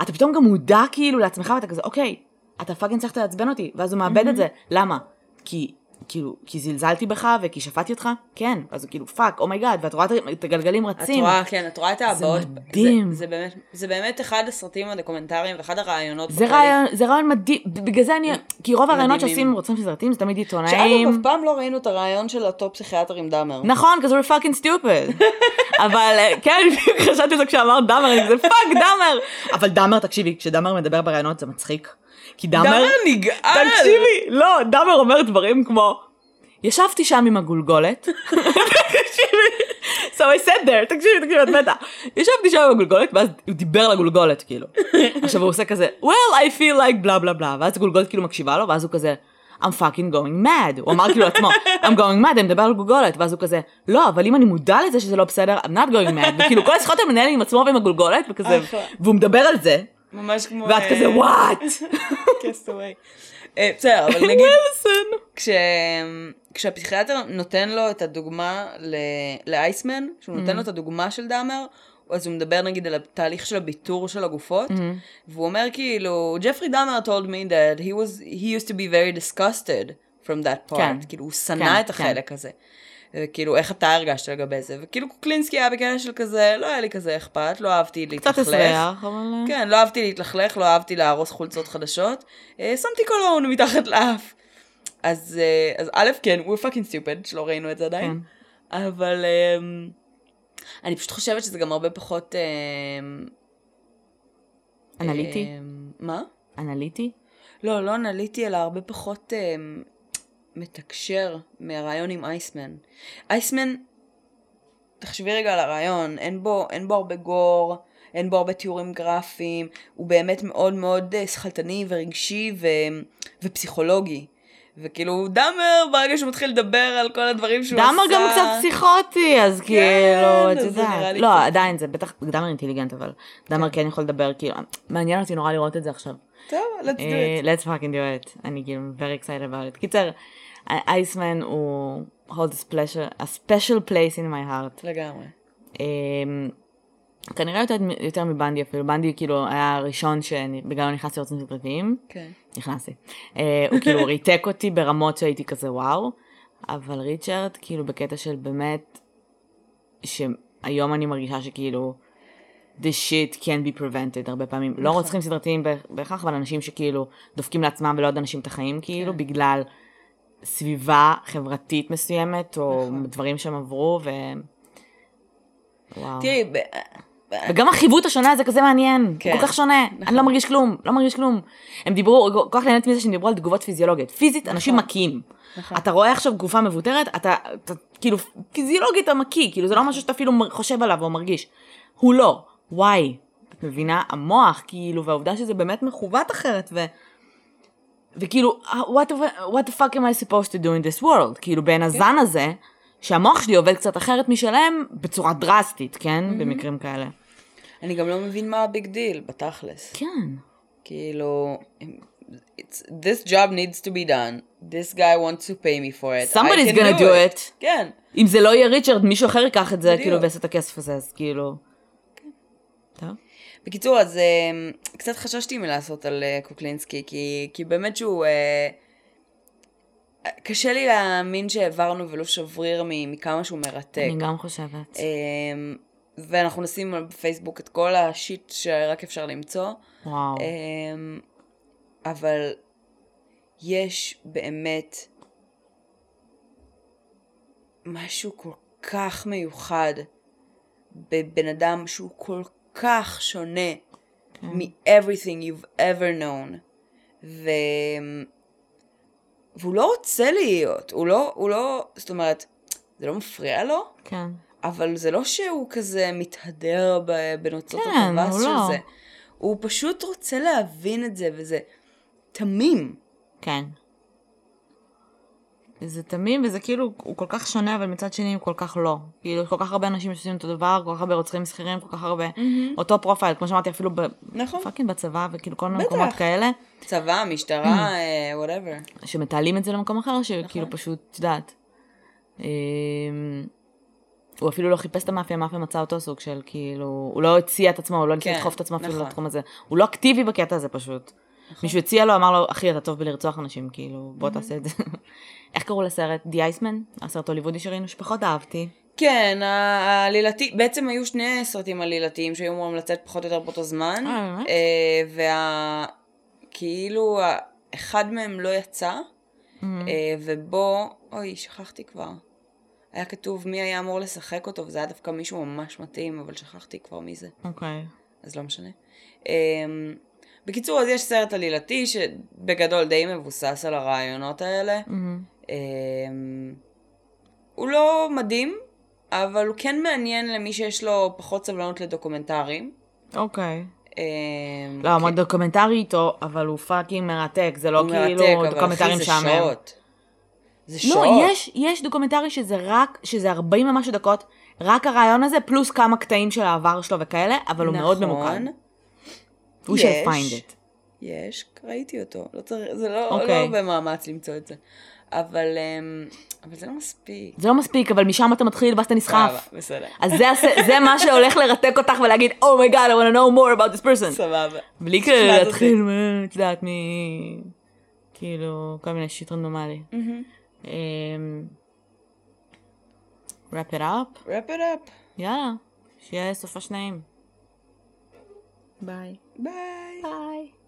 אתה פתאום גם מודע כאילו לעצמך, ואתה כזה, אוקיי, אתה fucking צריך לעצבן אותי, ואז הוא מאבד את זה, למה? כי, כאילו, כי זלזלתי בך וכי שפטתי אותך? כן, אז הוא כאילו, fuck, oh my God, ואת רואה את- את הגלגלים את רצים. רואה, כן, את רואה את ההבעות. מדהים. זה, זה, באמת, זה באמת אחד הסרטים הדוקומנטריים ואחד הראיונות. זה. ריאיון, זה ריאיון מדהים, בגלל זה אני, כי רוב הראיונות. שעושים רוצחים סדרתיים זה תמיד שאגב, עיתונאים. אף פעם לא ראינו את הריאיון של אותו פסיכיאטר עם דאמר. נכון, כי we're fucking stupid. אבל אה, כן, חשבתי על זה כשאמרת דאמר, כזה fuck דאמר. אבל דאמר, תקשיבי, כשדאמר מדבר בראיונות זה מצחיק. כי דאמר, דאמר נגעל! תקשיבי, לא, דאמר אומר דברים כמו, ישבתי שם עם הגולגולת. תקשיבי, so I said there, תקשיבי, תקשיבי, את מתה. ישבתי שם עם הגולגולת, ואז הוא דיבר לגולגולת, כאילו. עכשיו הוא עושה כזה, well, I feel like בלה בלה בלה, ואז הגולגולת כאילו מקשיבה לו, ואז הוא כזה, I'm fucking going mad. הוא אמר כאילו לעצמו, I'm going mad, אני מדבר על גולגולת, ואז הוא כזה, לא, אבל אם אני מודע לזה שזה לא בסדר, I'm not going mad, וכאילו כל השיחות האלה מנהל עם עצמו ועם הגולגולת, וכזה. והוא מדבר על זה, ממש כמו... ואת אה, כזה, וואט? קסטווי. אה, בסדר, אבל נגיד, ווילסון. כש... כשהפסיכיאטר נותן לו את הדוגמה. לאייסמן, כשהוא נותן לו את הדוגמה של דאמר, אז הוא מדבר נגיד על התהליך של הביטור של הגופות, והוא אומר כאילו, ג'פרי דאמר told me that he was, he used to be very disgusted from that part, כן. כאילו הוא שנא כן, את כן. החלק הזה. וכאילו, איך אתה הרגשת לגבי זה? וכאילו קוקלינסקי היה בקטע של כזה, לא היה לי כזה אכפת, לא אהבתי קצת להתלכלך. הסריח, אבל... כן, לא אהבתי להתלכלך, לא אהבתי להרוס חולצות חדשות. אה, שמתי קולון מתחת לאף. אז, אה, אז א', כן, we're fucking stupid, שלא ראינו את זה עדיין. אבל אה, אני פשוט חושבת שזה גם הרבה פחות... אנליטי? מה? אנליטי? לא, לא אנליטי, אלא הרבה פחות מתקשר מהרעיון עם אייסמן. אייסמן, תחשבי רגע על הרעיון, אין בו, אין בו הרבה גור, אין בו הרבה תיאורים גרפיים, הוא באמת מאוד מאוד אה, שכלתני ורגשי ו, ופסיכולוגי. וכאילו, דאמר, ברגע שהוא מתחיל לדבר על כל הדברים שהוא עשה... דאמר גם קצת פסיכוטי, אז כאילו, את יודעת. לא, קצת- עדיין, זה בטח, דאמר אינטליגנט, אבל דאמר כן יכול לדבר, כאילו, מעניין אותי נורא לראות את זה עכשיו. טוב, let's do אה, it. let's fucking do it. אני כאילו very excited about it. קיצר, אייסמן הוא hold a special, a special place in my heart. לגמרי. אמ, כנראה יותר, יותר מבנדי אפילו, בנדי כאילו היה הראשון שבגללו נכנסתי לערוצים סדרתיים, כן. נכנסתי. אה, הוא כאילו ריתק אותי ברמות שהייתי כזה וואו, אבל ריצ'רד כאילו בקטע של באמת, שהיום אני מרגישה שכאילו, this shit can be prevented הרבה פעמים. לא רוצחים סדרתיים בהכ- בהכרח, אבל אנשים שכאילו דופקים לעצמם ולעוד אנשים את החיים כאילו, בגלל סביבה חברתית מסוימת, או דברים שהם עברו, ו... וואו. תראי, ב- וגם החיווט השונה הזה כזה מעניין, כן. כל כך שונה, אני לא מרגיש כלום, לא מרגיש כלום. הם דיברו, כל כך נהניתי מזה שהם דיברו על תגובות פיזיולוגיות. פיזית, אנשים מכים. אתה רואה עכשיו גופה מבוטרת, אתה, אתה כאילו, פיזיולוגית אתה מקיא, כאילו זה לא משהו שאתה אפילו חושב עליו או מרגיש. הוא לא, וואי. את מבינה? המוח, כאילו, והעובדה שזה באמת מכוות אחרת, ו... וכאילו, what the, what the fuck am I supposed to do in this world? כאילו, בין הזן הזה, שהמוח שלי עובד קצת אחרת משלהם, בצורה דרסטית, כן? במקרים כאלה. אני גם לא מבין מה ה big deal, בתכלס. כן. כאילו, it's, this job needs to be done, this guy wants to pay me for it. I Somebody's can gonna do it. כן. אם זה לא יהיה ריצ'רד, מישהו אחר ייקח את זה, בדיוק. כאילו, ויעשה את הכסף הזה, אז כאילו... טוב. בקיצור, אז אה, קצת חששתי מלעשות על אה, קוקלינסקי, כי, כי באמת שהוא... אה, קשה לי להאמין שהעברנו ולו שבריר מכמה שהוא מרתק. אני גם חושבת. ואנחנו נשים בפייסבוק את כל השיט שרק אפשר למצוא. וואו. אבל יש באמת משהו כל כך מיוחד בבן אדם שהוא כל כך שונה מ-everything you've ever known. ו... והוא לא רוצה להיות, הוא לא, הוא לא, זאת אומרת, זה לא מפריע לו, כן. אבל זה לא שהוא כזה מתהדר בנוצות כן, הוא של לא. זה. הוא פשוט רוצה להבין את זה, וזה תמים. כן. זה תמים, וזה כאילו, הוא כל כך שונה, אבל מצד שני הוא כל כך לא. כאילו, כל כך הרבה אנשים שעושים אותו דבר, כל כך הרבה רוצחים שכירים, כל כך הרבה... אותו פרופייל, כמו שאמרתי, אפילו ב... נכון. fucking בצבא, וכאילו כל מיני. מקומות כאלה, צבא. משטרה, whatever. שמתעלים את זה למקום אחר, שכאילו נכון. פשוט, את יודעת. אמ, הוא אפילו לא חיפש את המאפיה, המאפיה מצא אותו סוג של כאילו, הוא לא הציע את עצמו, הוא לא ניסה כן, לדחוף את עצמו אפילו נכון. לתחום הזה. הוא לא אקטיבי בקטע הזה פשוט. מישהו הציע לו, אמר לו, אחי, אתה טוב בלרצוח אנשים, כאילו, בוא תעשה את זה. איך קראו לסרט? The Iceman? הסרט הוליוודי שראינו, שפחות אהבתי. כן, העלילתי, בעצם היו שני סרטים עלילתיים שהיו אמורים לצאת פחות או יותר באותו זמן. אה? אה, וה... כאילו, אחד מהם לא יצא. אה, ובו, אוי, שכחתי כבר. היה כתוב מי היה אמור לשחק אותו, וזה היה דווקא מישהו ממש מתאים, אבל שכחתי כבר מי זה. אוקיי. אז לא משנה. אמ, בקיצור, אז יש סרט עלילתי שבגדול די מבוסס על הרעיונות האלה. אמ, הוא לא מדהים, אבל הוא כן מעניין למי שיש לו פחות סבלנות לדוקומנטרים. אוקיי. אה, לא, מאוד דוקומנטרי איתו, אבל הוא fucking מרתק, זה לא כאילו מרתק, אבל דוקומנטרי אחי, זה. שעות. זה שעות. לא, יש, יש דוקומנטרי שזה רק, שזה 40 ומשהו דקות, רק הרעיון הזה, פלוס כמה קטעים של העבר שלו וכאלה, אבל הוא מאוד ממוקד. נכון. הוא. של find it. יש, ראיתי אותו. לא צריך, זה לא, אוקיי. לא הרבה מאמץ למצוא את זה. אבל, אמ, אבל זה לא מספיק. זה לא מספיק, אבל משם אתה מתחיל ואז אתה נסחף. סבבה, בסדר. אז זה, זה מה שהולך לרתק אותך ולהגיד, oh my god, I want to know more about this person. סבבה. בלי כאילו. להתחיל, את יודעת, מ... כאילו, כל מיני shit רנדומלי. אמ, wrap it up, wrap it up. יאללה, שיהיה סופה שניים. ביי. ביי. ביי.